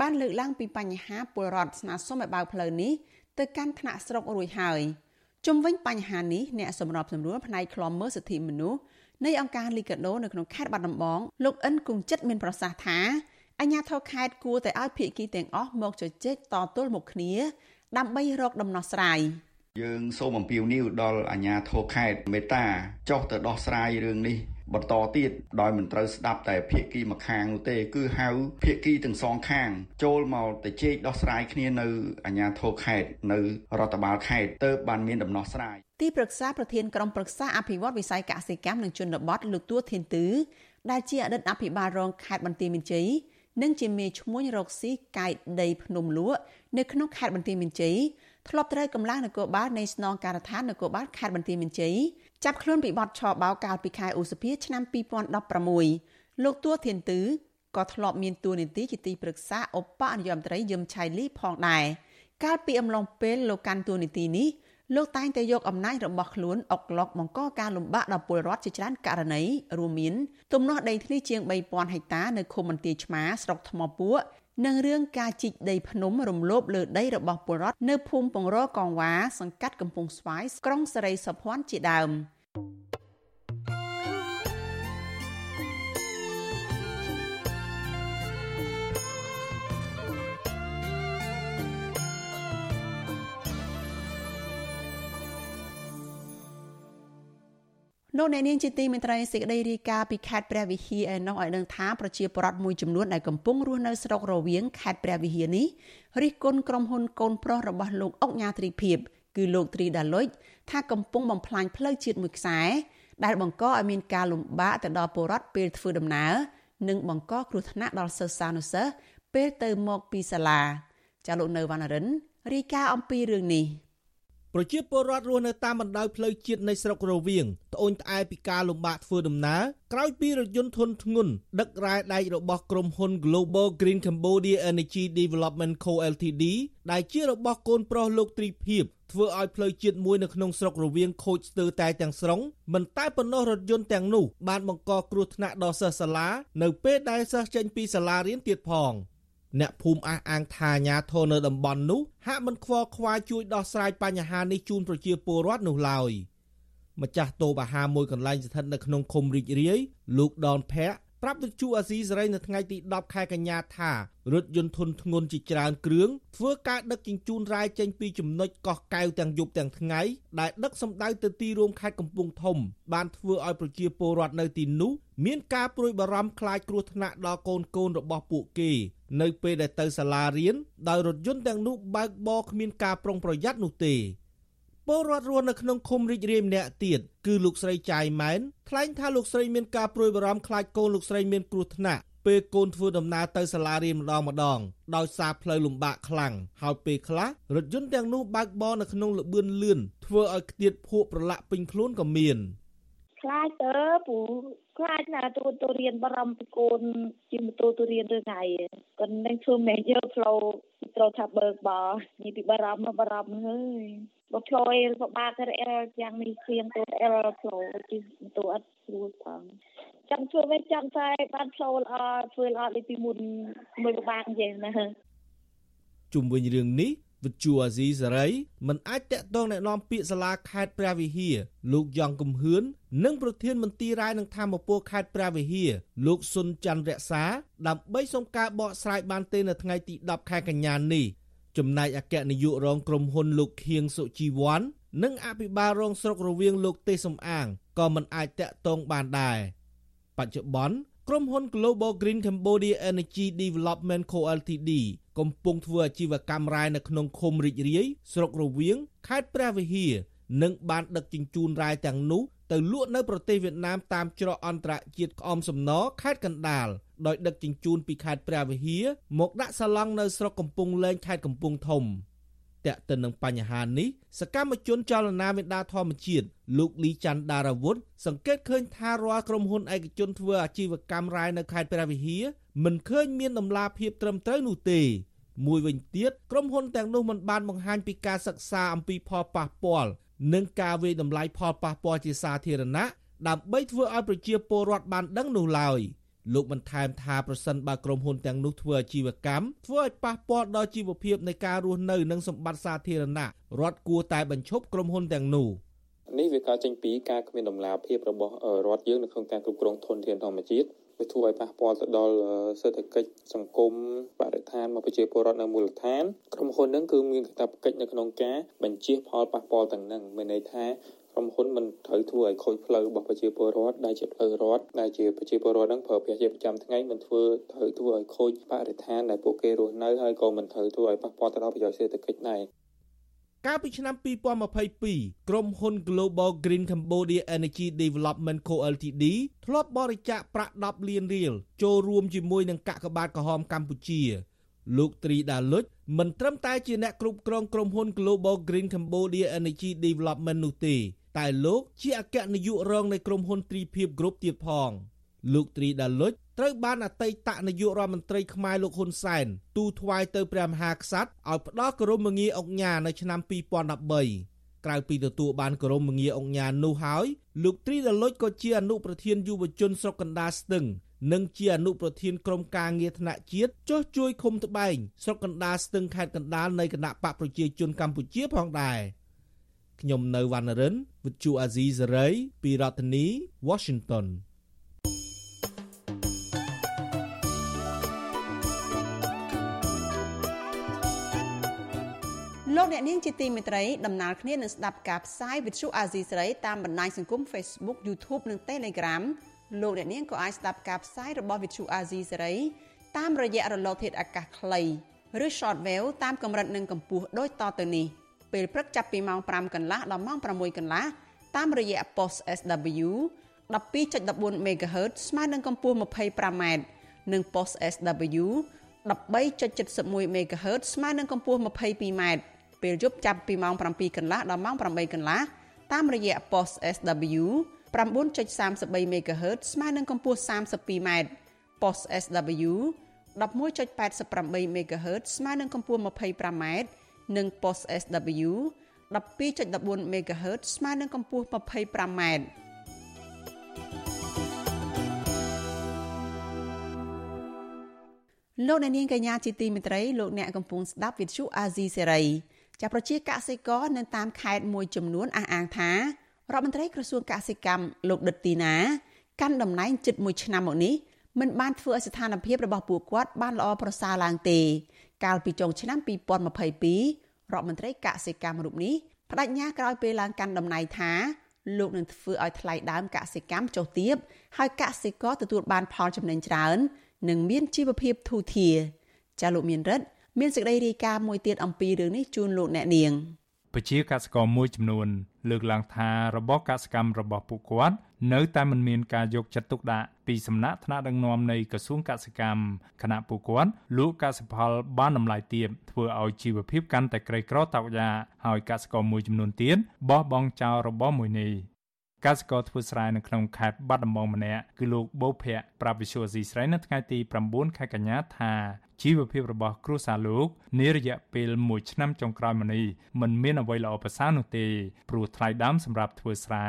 បានលើកឡើងពីបញ្ហាពលរដ្ឋស្នើសុំឲ្យបើកផ្លូវនេះទៅកាន់ថ្នាក់ស្រុករួចហើយជុំវិញបញ្ហានេះអ្នកសម្របសម្រួលផ្នែកខ្លំមើលសិទ្ធិមនុស្សនៃអង្គការលីកាដូនៅក្នុងខេត្តបាត់ដំបងលោកអិនគង្ជិតមានប្រសាសន៍ថាអាជ្ញាធរខេត្តគួរតែឲ្យភាគីទាំងអស់មកជជែកតទល់មុខគ្នាដើម្បីរកដំណោះស្រាយ យើងសូមអំពាវនាវដល់អាជ្ញាធរខេត្តមេតាចុះទៅដោះស្រាយរឿងនេះបន្តទៀតដោយមិនត្រូវស្ដាប់តែភាគីម្ខាងនោះទេ គឺហៅភាគីទាំងសងខាង ចូលមកទៅជែកដោះស្រាយគ្នានៅអាជ្ញាធរខេត្តនៅរដ្ឋបាលខេត្តទើបបានមានដំណោះស្រាយទីប្រឹក្សាប្រធានក្រុមប្រឹក្សាអភិវឌ្ឍវិស័យកសិកម្មនិងជនបទលោកទួធានទឺដែលជាអតីតអភិបាលរងខេត្តបន្ទាយមានជ័យនិងជាមេឈ្មោះរកស៊ីកាយដីភ្នំលក់នៅក្នុងខេត្តបន្ទាយមានជ័យ ធ្លាប់ត្រូវកម្លាំងនគរបាលនៃស្នងការដ្ឋាននគរបាលខេត្តបន្ទាយមានជ័យចាប់ខ្លួនពីបទឆបោកកាលពីខែឧសភាឆ្នាំ2016លោកទួធានទឺក៏ធ្លាប់មានតួនាទីជាទីប្រឹក្សាឧបនាយករដ្ឋមន្ត្រីយឹមឆៃលីផងដែរកាលពីអំឡុងពេលលោកកាន់តួនាទីនេះលោកតែងតែយកអំណាចរបស់ខ្លួនអុកឡុកបង្កការលំបាកដល់ពលរដ្ឋជាច្រើនករណីរួមមានទំនាស់ដីធ្លីជាង3000ហិកតានៅឃុំបន្ទាយឆ្មាស្រុកថ្មពួក និងរឿងការជីកដីភ្នំរំលោភលើដីរបស់ពលរដ្ឋនៅភូមិពងរកងវ៉ាសង្កាត់កំពង់ស្វាយក្រុងសេរីសុភ័ណ្ឌជាដើម លោកអ្នកនាងជាទីមេត្រីសេចក្តីរាយការណ៍ពីខេត្តព្រះវិហារឯនោះឲ្យដឹងថាប្រជាពលរដ្ឋមួយចំនួនដែលកំពុងរស់នៅស្រុករវៀងខេត្តព្រះវិហារនេះរិះគន់ក្រុមហ៊ុនកូនប្រុសរបស់លោកអុកញ៉ាទ្រីភិបគឺលោកទ្រីដាលុចថាកំពុងបំផ្លាញផ្លូវជាតិមួយខ្សែដែលបង្កឲ្យមានការលំបាកទៅដល់ពលរដ្ឋពេលធ្វើដំណើរនិងបង្កគ្រោះថ្នាក់ដល់សិស្សានុសិស្សពេលទៅមកពីសាលាចាលោកនៅវណ្ណរិនរាយការណ៍អំពីរឿងនេះ ប្រជាពលរដ្ឋរស់នៅតាមបណ្ដោយផ្លូវជាតិនៃស្រុករវៀងត្អូញត្អែពីការលំបាកធ្វើដំណើរក្រោយពីរថយន្តធុនធ្ងន់ដឹករ៉ែដែករបស់ក្រុមហ៊ុន Global Green Cambodia Energy Development Co Ltd ដែលជារបស់កូនប្រុសលោកទ្រីភិបធ្វើឲ្យផ្លូវជាតិមួយនៅក្នុងស្រុករវៀងខូចស្ទើរតែទាំងស្រុងមិនតែប៉ុណ្ណោះរថយន្តទាំងនោះបានបង្កគ្រោះថ្នាក់ដល់សិស្សសាលានៅពេលដែលសិស្សចេញពីសាលារៀនទៀតផង។ អ្នកភូមិអះអាងថាអាញាធរនៅតំបន់នោះហាក់មិនខ្វល់ខ្វាយជួយដោះស្រាយបញ្ហានេះជូនប្រជាពលរដ្ឋនោះឡើយម្ចាស់តូបអាហារមួយកន្លែងស្ថិតនៅក្នុងឃុំរីករាយលោកដនភ័ក្រប្រាប់វិទ្យុអាស៊ីសេរីនៅថ្ងៃទី10ខែកញ្ញាថារថយន្តធុនធ្ងន់ជាច្រើនគ្រឿងធ្វើការដឹកជញ្ជូនរ៉ែចេញពីចំណុចកោះកែវទាំងយប់ទាំងថ្ងៃដែលដឹកសម្ដៅទៅទីរួមខេត្តកំពង់ធំ បានធ្វើឲ្យប្រជាពលរដ្ឋនៅទីនោះមានការព្រួយបារម្ភខ្លាចគ្រោះថ្នាក់ដល់កូនកូនរបស់ពួកគេ នៅពេលដែលទៅសាលារៀនដោយរថយន្តទាំងនោះបើកបរគ្មានការប្រុងប្រយ័ត្ននោះទេពលរដ្ឋរស់នៅក្នុងឃុំរីករាយម្នាក់ទៀតគឺលោកស្រីចាយម៉ែនថ្លែងថាលោកស្រីមានការព្រួយបារម្ភខ្លាចកូនលោកស្រីមានគ្រោះថ្នាក់ពេលកូនធ្វើដំណើរទៅសាលារៀនម្ដងម្ដងដោយសារផ្លូវលំបាកខ្លាំងហើយពេលខ្លះរថយន្តទាំងនោះបើកបរនៅក្នុងល្បឿនលឿនធ្វើឲ្យខ្ទាតភក់ប្រឡាក់ពេញខ្លួនក៏មានខ្លាចទៅពូ ខ្លាចណាទូទូរៀនបរំពីកូនជិះម៉ូតូទូរៀនឬថ្ងៃគាត់នឹងធ្វើមេយកផ្លូវត្រូវថាបើកបោនេះពីបរំបរំហើយបើផ្លូវអេលពិបាកទៅអេលយ៉ាងនេះគ្រៀងទៅអេលផ្លូវជិះម៉ូតូអត់ស្រួលផងចង់ធ្វើវិញចង់តែបានផ្លូវល្អធ្វើល្អដូចពីមុនមួយពិបាកយ៉ាងណាជុំវិញរឿងនេះ វិទ្យុអាស៊ីសេរីមិនអាចតាក់ទងណែនាំពាក្យសាលាខេត្តព្រះវិហារលោកយ៉ងកំហឿននិងប្រធានមន្ទីររាយនឹងធម្មពលខេត្តព្រះវិហារលោកសុនច័ន្ទរក្សា ដើម្បីសុំការបកស្រាយបានទេនៅថ្ងៃទី10ខែកញ្ញានេះចំណែកអគ្គនាយករងក្រុមហ៊ុនលោកខៀងសុជីវ័ននិងអភិបាលរងស្រុករវៀងលោកទេសសំអាងក៏មិនអាចតាក់ទងបានដែរបច្ចុប្បន្ន ក្រុមហ៊ុន Global Green Cambodia Energy Development Co Ltd កំពុងធ្វើអាជីវកម្មរ៉ែនៅក្នុងឃុំរីករាយស្រុករវៀងខេត្តព្រះវិហារនិងបានដឹកជញ្ជូនរ៉ែទាំងនោះទៅលក់នៅប្រទេសវៀតណាមតាមច្រកអន្តរជាតិក្អមសំណខេត្តកណ្ដាលដោយដឹកជញ្ជូនពីខេត្តព្រះវិហារមកដាក់សាឡង់នៅស្រុកកំពង់លែងខេត្តកំពង់ធំ តែកទៅនឹងបញ្ហានេះសកម្មជនចលនាមេដាធម្មជាតិលោកលីច័ន្ទដារាវុធសង្កេតឃើញថារាល់ក្រុមហ៊ុនឯកជនធ្វើអាជីវកម្មរ៉ែនៅខេត្តព្រះវិហារមិនឃើញមានដំណាភាពត្រឹមត្រូវនោះទេមួយវិញទៀតក្រុមហ៊ុនទាំងនោះមិនបានបង្ហាញពីការសិក្សាអំពីផលប៉ះពាល់និងការវិយតម្លៃផលប៉ះពាល់ជាសាធារណៈដើម្បីធ្វើឲ្យប្រជាពលរដ្ឋបានដឹងនោះឡើយ លោកបន្ថែមថាប្រសិនបើក្រុមហ៊ុនទាំងនោះធ្វើអាជីវកម្មធ្វើឲ្យប៉ះពាល់ដល់ជីវភាពនៃការរស់នៅនិងសម្បត្តិសាធារណៈរដ្ឋគួរតែបញ្ឈប់ក្រុមហ៊ុនទាំងនោះនេះវាកើតចេញពីការគ្មានដំណាភាពរបស់រដ្ឋយើងនៅក្នុងការគ្រប់គ្រងធនធានធម្មជាតិវាធ្វើឲ្យប៉ះពាល់ទៅដល់សេដ្ឋកិច្ចសង្គមបរិស្ថានមកប្រជាពលរដ្ឋនៅមូលដ្ឋានក្រុមហ៊ុនហ្នឹងគឺមានកាតព្វកិច្ចនៅក្នុងការបញ្ជៀសផលប៉ះពាល់ទាំងហ្នឹងមានន័យថា ក្រុមហ៊ុនមិនត្រូវធ្វើឲ្យខូចផ្លូវរបស់ប្រជាពលរដ្ឋដែលជាផ្លូវរដ្ឋដែលជាប្រជាពលរដ្ឋហ្នឹងប្រើប្រាស់ជាប្រចាំថ្ងៃមិនធ្វើត្រូវធ្វើឲ្យខូចបរិស្ថានដែលពួកគេរស់នៅហើយក៏មិនត្រូវធ្វើឲ្យប៉ះពាល់ទៅដល់ប្រយោជន៍សេដ្ឋកិច្ចដែរកាលពីឆ្នាំ2022ក្រុមហ៊ុន Global Green Cambodia Energy Development Co Ltd ធ្លាប់បរិច្ចាគប្រាក់10លានរៀលចូលរួមជាមួយនឹងកាកបាទក្រហមកម្ពុជាលោកត្រីដាលុចមិនត្រឹមតែជាអ្នកគ្រប់គ្រងក្រុមហ៊ុន Global Green Cambodia Energy Development នោះទេ តែលោកជាអគ្គនាយករងនៃក្រុមហ៊ុនទ្រីភិបគ្រប់ទៀតផង លោកត្រីដាលុចត្រូវបានអតីតនាយករដ្ឋមន្ត្រីខ្មែរលោកហ៊ុនសែនទូថ្វាយទៅព្រះមហាក្សត្រឲ្យផ្ដល់គោរមងារអង្គញានៅឆ្នាំ2013ក្រៅពីទទួលបានគោរមងារអង្គញានោះហើយលោកត្រីដាលុចក៏ជាអនុប្រធានយុវជនស្រុកកណ្ដាលស្ទឹងនិងជាអនុប្រធានក្រុមការងារថ្នាក់ជាតិចុះជួយឃុំត្បែងស្រុកកណ្ដាលស្ទឹងខេត្តកណ្ដាលនៃគណៈបកប្រជាជនកម្ពុជាផងដែរ ខ្ញុំនៅវណ្ណរិន With Chu Azizi Saray ពីរដ្ឋធានី Washington លោកអ្នកនាងជាទីមេត្រីដំណើរគ្នានឹងស្ដាប់ការផ្សាយវិទ្យុអាស៊ីសេរីតាមបណ្ដាញសង្គម Facebook YouTube និង Telegram លោកអ្នកនាងក៏អាចស្ដាប់ការផ្សាយរបស់វិទ្យុអាស៊ីសេរីតាមរយៈរលកធាតុអាកាសខ្លីឬ Shortwave តាមកម្រិតនិងកម្ពស់ដូចតទៅនេះ ពេលព្រឹកចាប់ពីម៉ោង5កន្លះដល់ម៉ោង6កន្លះតាមរយៈ post SW 12.14 MHz ស្មើនឹងកម្ពស់ 25m និង post SW 13.71 MHz ស្មើនឹងកម្ពស់ 22m ពេលយប់ចាប់ពីម៉ោង7កន្លះដល់ម៉ោង8កន្លះតាមរយៈ post SW 9.33 MHz ស្មើនឹងកម្ពស់ 32m post SW 11.88 MHz ស្មើនឹងកម្ពស់ 25m និង post SW 12.14 MHz ស្មើនឹងកម្ពស់ 25m លោកអ្នកនាងកញ្ញាជាទីមេត្រីលោកអ្នកកំពុងស្ដាប់វិទ្យុអាស៊ីសេរីចាប្រជាកសិករនៅតាមខេត្តមួយចំនួនអះអាងថារដ្ឋមន្ត្រីក្រសួងកសិកម្មលោកដិតទីណា កាន់តំណែងជិត1ឆ្នាំមកនេះមិនបានធ្វើឲ្យស្ថានភាពរបស់ពួកគាត់បានល្អប្រសើរឡើងទេ កាលពីចុងឆ្នាំ2022រដ្ឋមន្ត្រីកសិកម្មរូបនេះបដិញ្ញាក្រោយពេលឡើងកាន់តំណែងថាលោកនឹងធ្វើឲ្យថ្លៃដើមកសិកម្មចុះទាបហើយកសិករទទួលបានផលចំណេញច្រើននិងមានជីវភាពធូរធារចាលោកមានរិទ្ធមានសេចក្តីរាយការណ៍មួយទៀតអំពីរឿងនេះជូនលោកអ្នកនាងពជាកសិករមួយចំនួន លើកឡើងថារបបកសកម្មរបស់ពួកគាត់ នៅតែមិនមានការយកចិត្តទុកដាក់ពីសំណាក់ថ្នាក់ដឹកនាំនៃក្រសួងកសិកម្មគណៈពួកគាត់លក់កសិផលបានតម្លៃទាបធ្វើឲ្យជីវភាពកាន់តែក្រីក្រតោកយ៉ាហើយកសិករមួយចំនួនទៀតបោះបង់ចោលរបរមួយនេះ កសិករធ្វើស្រែនៅក្នុងខេត្តបាត់ដំបងម្នាក់គឺលោកបូភ័ក្រប្រាប់វិសុយស៊ីស្រីនៅថ្ងៃទី9ខែកញ្ញាថាជីវភាពរបស់គ្រួសារលោកនារយៈពេល1ឆ្នាំចុងក្រោយមកនេះមិនមានអ្វីល្អប្រសើរនោះទេព្រោះថ្លៃដើមសម្រាប់ធ្វើស្រែ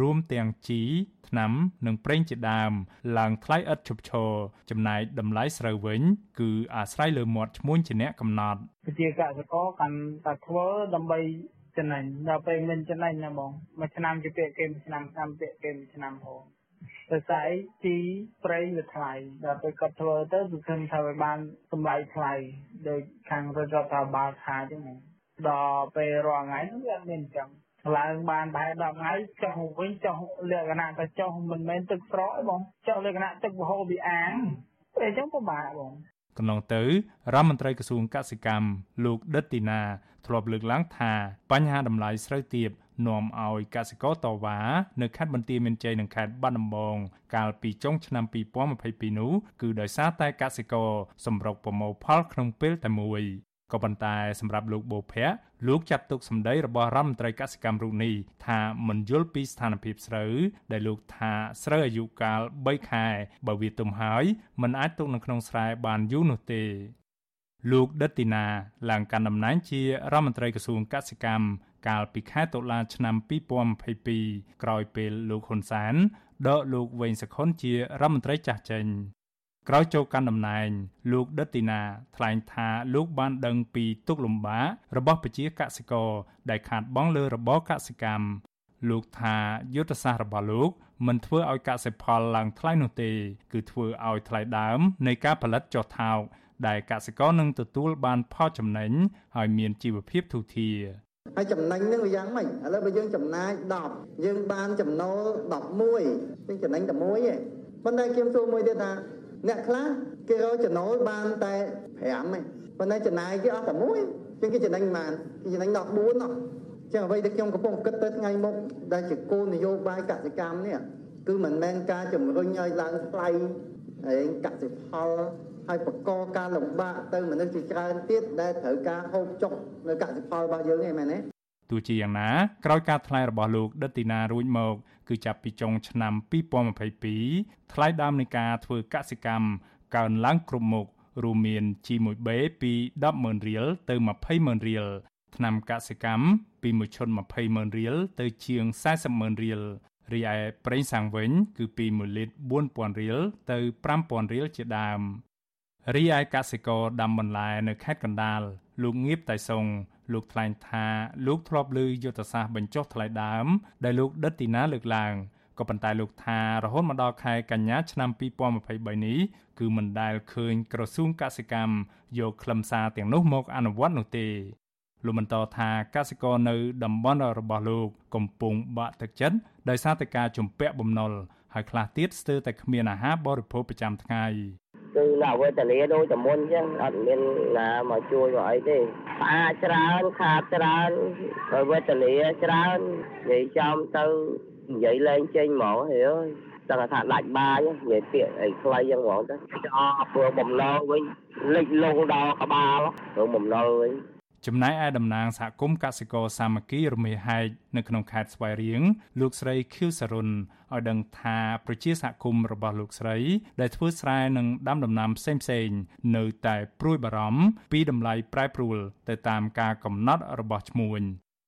រួមទាំងជីថ្នាំនិងប្រេងជាដើមឡើងថ្លៃឥតឈប់ឈរចំណែកតម្លៃស្រូវវិញ គឺអាស្រ័យលើមាត់ឈ្មួញជាអ្នកកំណត់ជាកសិករកាន់តែធ្វើដើម្បី ចំណេញដល់ពេលមិនចំណេញណាបងមួយឆ្នាំជាពាក្យគេមួយឆ្នាំឆ្នាំពាក្យគេមួយឆ្នាំហូរដោយសារអីជីប្រេងវាថ្លៃដល់ពេលគាត់ធ្វើទៅគឺឃើញថាវាបានតម្លៃថ្លៃដោយខាងរដ្ឋាភិបាលថាអញ្ចឹងដល់ពេលរាល់ថ្ងៃហ្នឹងវាអត់មានអញ្ចឹងឡើងបានប្រហែល10ថ្ងៃចុះវិញចុះលក្ខណៈតែចុះមិនមែនទឹកស្រកទេបងចុះលក្ខណៈទឹកវហូរពីអាងពេលអញ្ចឹងពិបាកបង កន្លងទៅរដ្ឋមន្ត្រីក្រសួងកសិកម្មលោកដិតទីណាធ្លាប់លើកឡើងថាបញ្ហាតម្លៃស្រូវទាបនាំឲ្យកសិករតវ៉ានៅខេត្តបន្ទាយមានជ័យនិងខេត្តបាត់ដំបងកាលពីចុងឆ្នាំ2022នោះគឺដោយសារតែកសិករសម្រុកប្រមូលផលក្នុងពេលតែមួយ ក៏ប៉ុន្តែសម្រាប់លោកបូភ័ក្រលោកចាត់ទុកសម្ដីរបស់រដ្ឋមន្ត្រីកសិកម្មរូបនេះថាមិនយល់ពីស្ថានភាពស្រូវដែលលោកថាស្រូវអាយុកាល3ខែបើវាទុំហើយมันអាចទុកនៅក្នុងស្រែបានយូរនោះទេលោកដិតទីណាឡើងកាន់តំណែងជារដ្ឋមន្ត្រីក្រសួងកសិកម្មកាលពីខែតុលាឆ្នាំ2022ក្រោយពេលលោកហ៊ុនសែនដកលោកវែងសខុនជារដ្ឋមន្ត្រីចាស់ចេញ ក្រោយចូលកាន់តំណែង លោកដិតទីណាថ្លែងថាលោកបានដឹងពីទុកលំបាករបស់ប្រជាកសិករដែលខាតបង់លើរបរកសិកម្មលោកថាយុទ្ធសាស្ត្ររបស់លោកមិនធ្វើឲ្យកសិផលឡើងថ្លៃនោះទេ គឺធ្វើឲ្យថ្លៃដើមនៃការផលិតចុះថោកដែលកសិករនឹងទទួលបានផលចំណេញហើយមានជីវភាពធូរធារហើយចំណេញនឹងវាយ៉ាងម៉េចឥឡូវបើយើងចំណាយ10យើងបានចំណូល11យើងចំណេញតែមួយឯងប៉ុន្តែខ្ញុំសួរមួយទៀតថា អ្នកខ្លះគេរកចំណូលបានតែ5ឯងប៉ុន្តែចំណាយគេអស់តែមួយជាងគេចំណេញបានគេចំណេញដល់4ណោះចឹងអ្វីដែលខ្ញុំកំពុងគិតទៅថ្ងៃមុខដែលជាគោលនយោបាយកសិកម្មនេះគឺមិនមែនការជំរុញឲ្យឡើងថ្លៃហើយកសិផលហើយបកកការលំបាកទៅមនុស្សជាច្រើនទៀតដែលត្រូវការហូបចុកនៅកសិផលរបស់យើងឯងមែនទេ ទោះជាយ៉ាងណាក្រោយការថ្លែងរបស់លោកដិតទីណារួចមកគឺចាប់ពីចុងឆ្នាំ2022ថ្លៃដើមនៃការធ្វើកសិកម្មកើនឡើងគ្រប់មុខរួមមាន G1B ពី100000រៀលទៅ200,000រៀលថ្នាំកសិកម្មពីមួយឈុត200,000រៀលទៅជាង400,000រៀលរីឯប្រេងសាំងវិញ គឺពី1លីត្រ4,000រៀលទៅ5,000រៀលជាដើម រីឯកសិករដាំបន្លែនៅខេត្តកណ្ដាលលោកងៀបតៃសុងលោកថ្លែងថាលោកធ្លាប់លើយុទ្ធសាស្ត្របញ្ចុះថ្លៃដើម ដែលលោកដិតទីណាលើកឡើងក៏ប៉ុន្តែលោកថារហូតមកដល់ខែកញ្ញាឆ្នាំ2023នេះគឺមិនដែលឃើញក្រសួងកសិកម្មយកខ្លឹមសារទាំងនោះមកអនុវត្តនោះទេលោកបន្តថាកសិករនៅតំបន់របស់លោកកំពុងបាក់ទឹកចិត្តដោយសារតែការជំពាក់បំណុលហើយខ្លះទៀតស្ទើរតែគ្មានអាហារបរិភោគប្រចាំថ្ងៃ គឺនៅវេទនាដូចតែមុនអញ្ចឹងអត់មានណាមកជួយមកអីទេផ្អាច្រើនខាតច្រើនហើយវេទនាច្រើននិយាយចំទៅនិយាយលែងចេញហ្មងហេអើយតែថាដាច់បាយនិយាយពាក្យអីខ្លីយ៉ាងហ្មងទៅអស់ព្រោះបំណុលវិញលិចលងដល់ក្បាលព្រោះបំណុលវិញ ចំណែកឯតំណាងសហគមន៍កសិករសាមគ្គីរមាហែកនៅក្នុងខេត្តស្វាយរៀងលោកស្រីខៀវសរុនឲ្យដឹងថាប្រជាសហគមន៍របស់លោកស្រី ដែលធ្វើស្រែនិងដាំដំណាំផ្សេងៗនៅតែព្រួយបារម្ភពីតម្លៃប្រែប្រួល ទៅតាមការកំណត់របស់ឈ្មួញ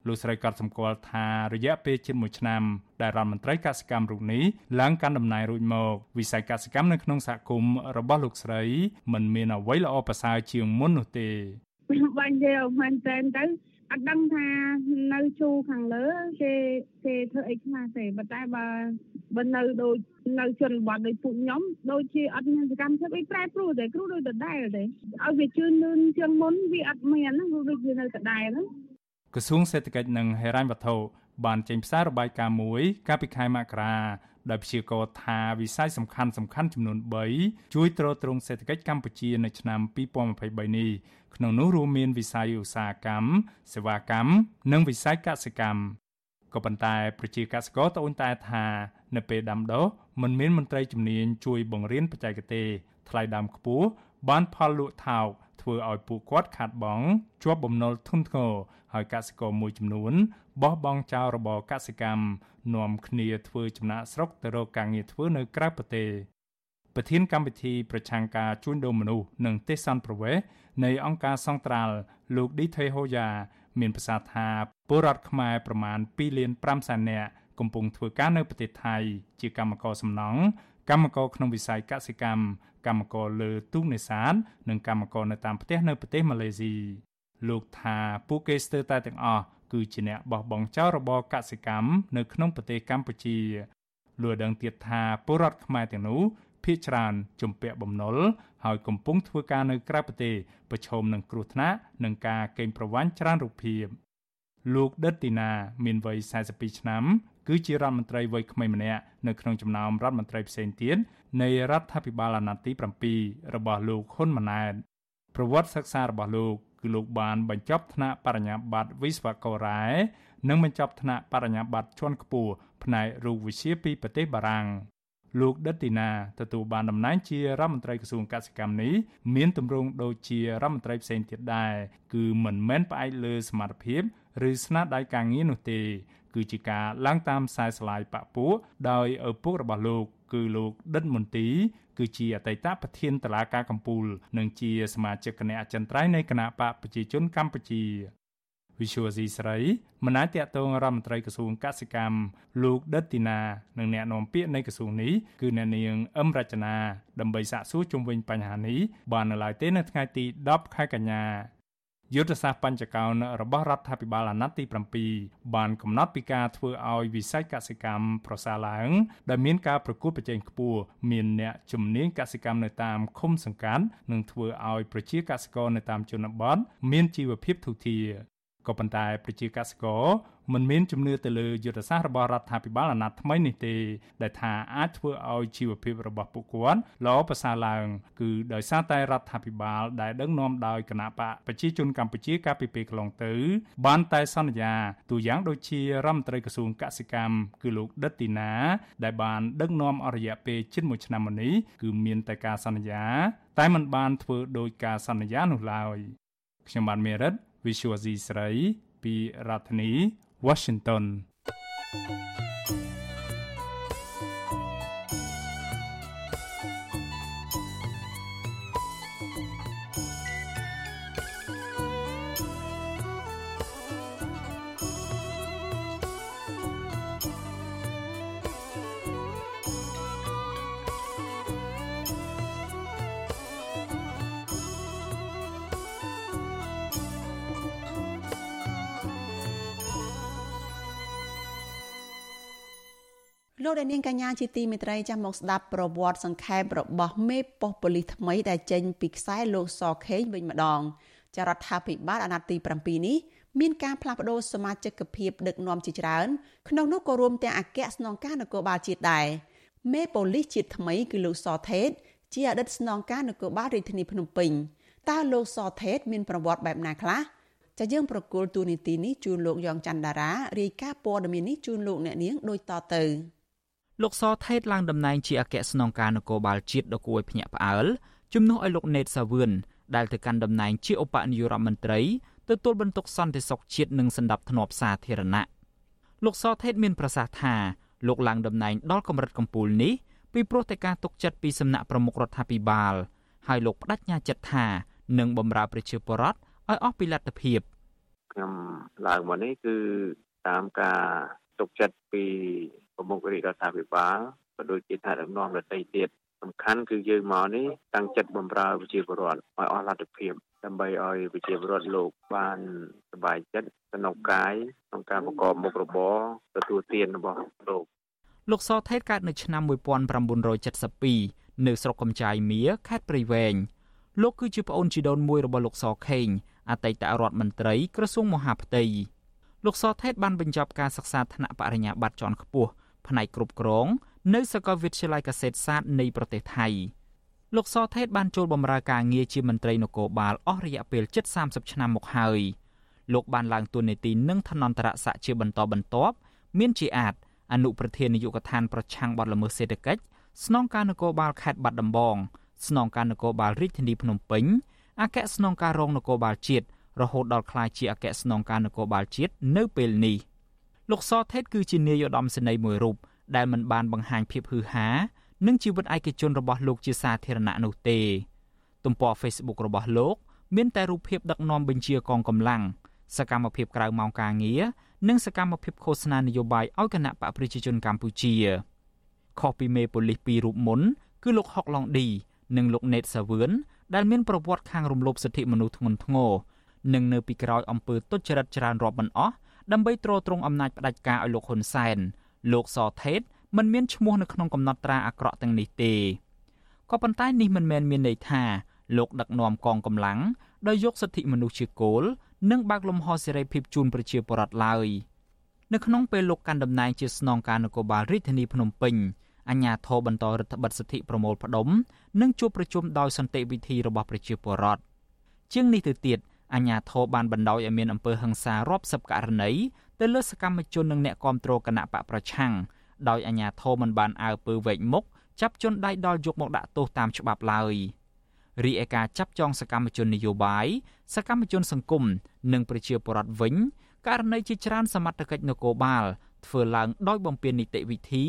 លោកស្រីក៏សម្គាល់ថារយៈពេលជិត1ឆ្នាំដែលរដ្ឋមន្ត្រីកសិកម្មរូបនេះឡើងកាន់តំណែងរួចមកវិស័យកសិកម្មនៅក្នុងសហគមន៍របស់លោកស្រីមិនមានអ្វីល្អប្រសើរជាងមុននោះទេ បាញ់ទេមែនតែនទៅអត់ដឹងថានៅជួខាងលើគេគេធ្វើអីខ្លះទេប៉ុន្តែបើបើនៅដូចនៅជនបទដូចពួកខ្ញុំដូចជាអត់មានសកម្មភាពអីប្រែប្រួលទេគ្រូដូចដដែលទេឲ្យវាជឿនលឿនជាងមុនវាអត់មានណាគ្រូដូចវានៅដដែលហ្នឹងក្រសួងសេដ្ឋកិច្ចនិងហិរញ្ញវត្ថុបានចេញផ្សាយរបាយការណ៍មួយកាលពីខែមករា ដោយព្យាករណ៍ថាវិស័យសំខាន់សំខាន់ចំនួន3ជួយទ្រទ្រង់សេដ្ឋកិច្ចកម្ពុជានៅឆ្នាំ2023នេះក្នុងនោះរួមមានវិស័យឧស្សាហកម្មសេវាកម្មនិងវិស័យកសិកម្មក៏ប៉ុន្តែប្រជាកសិករត្អូញត្អែថានៅពេលដាំដុះមិនមានមន្ត្រីជំនាញជួយបង្រៀនបច្ចេកទេសថ្លៃដើមខ្ពស់បានផលលក់ថោកធ្វើឲ្យពួកគាត់ខាតបង់ជាប់បំណុលធ្ងន់ធ្ងរហើយកសិករមួយចំនួនបោះបង់ចោលរបរកសិកម្ម នាំគ្នាធ្វើចំណាក់ស្រុកទៅរកការងារធ្វើនៅក្រៅប្រទេសប្រធានកម្មវិធីប្រឆាំងការជួញដូរមនុស្សនិងទេសន្តប្រវេសនៃអង្គការសង្ត្រាល់លោកឌីថេហូយ៉ាមានប្រសាសន៍ថាពលរដ្ឋខ្មែរប្រមាណ2លាន5សែននាក់កំពុងធ្វើការនៅប្រទេសថៃ ជាកម្មករសំណង់កម្មករក្នុងវិស័យកសិកម្មកម្មករលើទូកនេសាទនិងកម្មករនៅតាមផ្ទះនៅប្រទេសម៉ាឡេស៊ីលោកថាពួកគេស្ទើរតែទាំងអស់ គឺជាអ្នកបោះបង់ចោលរបរកសិកម្មនៅក្នុងប្រទេសកម្ពុជាលួចដឹងទៀតថាពលរដ្ឋខ្មែរទាំងនោះភ ieck ច្រើនជំពាក់បំណុលហើយកំពុងធ្វើការនៅក្រៅប្រទេសប្រឈមនឹងគ្រោះថ្នាក់និងការកេងប្រវ័ញ្ចច្រើនរូបភាពលោកដិតទីណា មានវ័យ42ឆ្នាំ គឺជារដ្ឋមន្ត្រីវ័យក្មេងម្នាក់នៅក្នុងចំណោមរដ្ឋមន្ត្រីផ្សេងទៀតនៃរដ្ឋាភិបាលអាណត្តិទី7របស់លោកហ៊ុនម៉ាណែតប្រវត្តិសិក្សារបស់លោក គឺលោកបានបញ្ចប់ថ្នាក់បរិញ្ញាបត្រវិស្វកររ៉ែនិងបញ្ចប់ថ្នាក់បរិញ្ញាបត្រជាន់ខ្ពស់ផ្នែករូបវិទ្យាពីប្រទេសបារាំងលោកដិតទីណាទទួលបានតំណែងជារដ្ឋមន្ត្រីក្រសួងកសិកម្មនេះមានទម្រង់ដូចជារដ្ឋមន្ត្រីផ្សេងទៀតដែរគឺមិនមែនផ្អែកលើសមត្ថភាពឬស្នាដៃការងារនោះទេគឺជាការឡើងតាមខ្សែស្លាយបពុះដោយឪពុករបស់លោក គឺលោកដិតមន្ទី គឺជាអតីតប្រធានតឡាការកម្ពុជានិងជាសមាជិកគណៈអចិន្ត្រៃយ៍នៃគណៈបកប្រជាជនកម្ពុជាវិសុវស៊ីស្រីមិនអាចតតងរដ្ឋមន្ត្រីក្រសួងកសិកម្មលោកដិតទីណានិងអ្នកនាំពាក្យនៃក្រសួងនេះគឺអ្នកនាងអឹមរចនាដើម្បីសាកសួរជុំវិញបញ្ហានេះបាននៅឡើយទេនៅថ្ងៃទី10ខែកញ្ញា យុទ្ធសាស្ត្របញ្ចកោណរបស់រដ្ឋាភិបាលអាណត្តិទី7បានកំណត់ពីការធ្វើឲ្យវិស័យកសិកម្មប្រសើរឡើងដែលមានការប្រកួតប្រជែងខ្ពស់មានអ្នកជំនាញកសិកម្មនៅតាមឃុំសង្កាត់និងធ្វើឲ្យប្រជាកសិករនៅតាមជនបទមានជីវភាពធូរធារ ក៏ប៉ុន្តែប្រជាកសិករមិនមានជំនឿទៅលើយុទ្ធសាស្ត្ររបស់រដ្ឋាភិបាលអាណត្តិថ្មីនេះទេ ដែលថាអាចធ្វើឲ្យជីវភាពរបស់ពួកគាត់ល្អប្រសើរឡើង គឺដោយសារតែរដ្ឋាភិបាលដែលដឹកនាំដោយគណៈបកប្រជាជនកម្ពុជាកាលពីពេលកន្លងទៅ បានតែសន្យាទូយ៉ាងដូចជារដ្ឋមន្ត្រីក្រសួងកសិកម្មគឺលោកដិតទីណា ដែលបានដឹកនាំអស់រយៈពេលជិត1ឆ្នាំមកនេះគឺមានតែការសន្យា តែមិនបានធ្វើដោយការសន្យានោះឡើយខ្ញុំបានមេរិត Visual C ស្រីពីរដ្ឋធានី Washington thank you លោកអ្នកនាងកញ្ញាជាទីមេត្រីចាំមកស្ដាប់ប្រវត្តិសង្ខេបរបស់មេប៉ុស្តិ៍ប៉ូលីសថ្មីដែលចេញពីខ្សែលោកសខេងវិញម្ដងចារដ្ឋាភិបាលអាណត្តិទី7នេះមានការផ្លាស់ប្តូរសមាជិកភាពដឹកនាំជាច្រើនក្នុងនោះក៏រួមទាំងអគ្គស្នងការនគរបាលជាតិដែរមេប៉ូលីសជាតិថ្មីគឺលោកសថេត ជាអតីតស្នងការនគរបាលរាជធានីភ្នំពេញតើលោកសថេត មានប្រវត្តិបែបណាខ្លះចាយើងប្រកូលទូនីតិនេះជូនលោកយ៉ងច័ន្ទដារារាយការណ៍ព័ត៌មាននេះជូនលោកអ្នកនាងដូចតទៅ លោកសថេតឡើងតំណែងជាអគ្គស្នងការនគរបាលជាតិដ៏គួរឲ្យភ្ញាក់ផ្អើលជំនួសឲ្យលោកណេតសាវឿនដែលទៅកាន់តំណែងជាឧបនាយករដ្ឋមន្ត្រីទទួលបន្ទុកសន្តិសុខជាតិនិងសន្តិភាពសាធារណៈលោកសថេតមានប្រសាសន៍ថាលោកឡើងតំណែងដល់កម្រិតកំពូលនេះពីព្រោះតែការទុកចិត្តពីសំណាក់ប្រមុខរដ្ឋាភិបាលហើយលោកបដិញ្ញាចិត្តថានឹងបម្រើប្រជាពលរដ្ឋឲ្យអស់ពីលទ្ធភាពខ្ញុំឡើងមកនេះគឺតាមការទុកចិត្តពី ប្រមុខរាជរដ្ឋាភិបាលក៏ដូចជាថ្នាក់ដឹកនាំដទៃទៀតសំខាន់គឺយើងមកនេះតាំងចិត្តបំរើប្រជាពលរដ្ឋឲ្យអស់លទ្ធភាពដើម្បីឲ្យប្រជាពលរដ្ឋលោកបានសบายចិត្តសំណុកកាយក្នុងការប្រកបមុខរបរទទួលទានរបស់លោកលោកសថេតកើតនៅឆ្នាំ1972នៅស្រុកកំចាយមៀខេត្តព្រៃវែងលោកគឺជាប្អូនជីដូនមួយរបស់លោកសខេងអតីតរដ្ឋមន្ត្រីក្រសួងមហាផ្ទៃលោកសថេតបានបញ្ចប់ការសិក្សាថ្នាក់បរិញ្ញាបត្រជាន់ខ្ពស់ ផ្នែកគ្រប់គ្រងនៅសាកលវិទ្យាល័យកសិសាស្ត្រនៃប្រទេសថៃលោកសថេតបានចូលបម្រើការងារជាមន្ត្រីនគរបាលអស់រយៈពេលជិត30ឆ្នាំមកហើយលោកបានឡើងតួនាទីនឹងឋានន្តរស័ក្តិជាបន្តបន្ទាប់មានជាអាចអនុប្រធាននាយកដ្ឋានប្រឆាំងបទល្មើសសេដ្ឋកិច្ចស្នងការនគរបាលខេត្តបាត់ដំបង ស្នងការនគរបាលរាជធានីភ្នំពេញអគ្គស្នងការរងនគរបាលជាតិរហូតដល់ក្លាយជាអគ្គស្នងការនគរបាលជាតិនៅពេលនេះ លោកសថេតគឺជានាយឧត្តមសេនីយ៍មួយរូបដែលមិនបានបង្ហាញភាពហ៊ឺហានិងជីវិតឯកជនរបស់លោកជាសាធារណៈនោះទេទំព័រ Facebook របស់លោកមានតែរូបភាពដឹកនាំបញ្ជាកងកម្លាំងសកម្មភាពក្រៅម៉ោងការងារនិងសកម្មភាពឃោសនានយោបាយឲ្យគណៈបកប្រជាជនកម្ពុជាខុសពីមេប៉ូលីសពីររូបមុនគឺលោកហុកឡុងឌីនិងលោកណេតសាវឿនដែលមានប្រវត្តិខាងរំលោភសិទ្ធិមនុស្សធ្ងន់ធ្ងរនិងនៅពីក្រោយអំពើទុច្ចរិតច្រើនរាប់មិនអស់ ដើម្បីទ្រទ្រង់អំណាចផ្ដាច់ការឲ្យលោកហ៊ុនសែនលោកសថេតមិនមានឈ្មោះនៅក្នុងកំណត់ត្រាអាក្រក់ទាំងនេះទេក៏ប៉ុន្តែនេះមិនមែនមានន័យថាលោកដឹកនាំកងកម្លាំងដោយយកសិទ្ធិមនុស្សជាគោលនិងបើកលំហសេរីភាពជូនប្រជាពលរដ្ឋឡើយនៅក្នុងពេលលោកកាន់តំណែងជាស្នងការនគរបាលរាជធានីភ្នំពេញអញ្ញាធរបន្តរដ្ឋបិទសិទ្ធិប្រមូលផ្ដុំនិងជួបប្រជុំដោយសន្តិវិធីរបស់ប្រជាពលរដ្ឋជាងនេះទៅទៀត អញ្ញាធរបានបណ្ដោយឲ្យមានអំពើហិង្សារាប់សិបករណីទៅលើសកម្មជននិងអ្នកគាំទ្រគណៈបកប្រឆាំងដោយអញ្ញាធរមិនបានអើពើវែកមុខចាប់ជនដៃដល់យកមកដាក់ទោសតាមច្បាប់ឡើយរីឯការចាប់ចងសកម្មជននយោបាយសកម្មជនសង្គមនិងប្រជាពលរដ្ឋវិញករណីជាច្រើនសមត្ថកិច្ចនគរបាលធ្វើឡើងដោយបំពាននីតិវិធី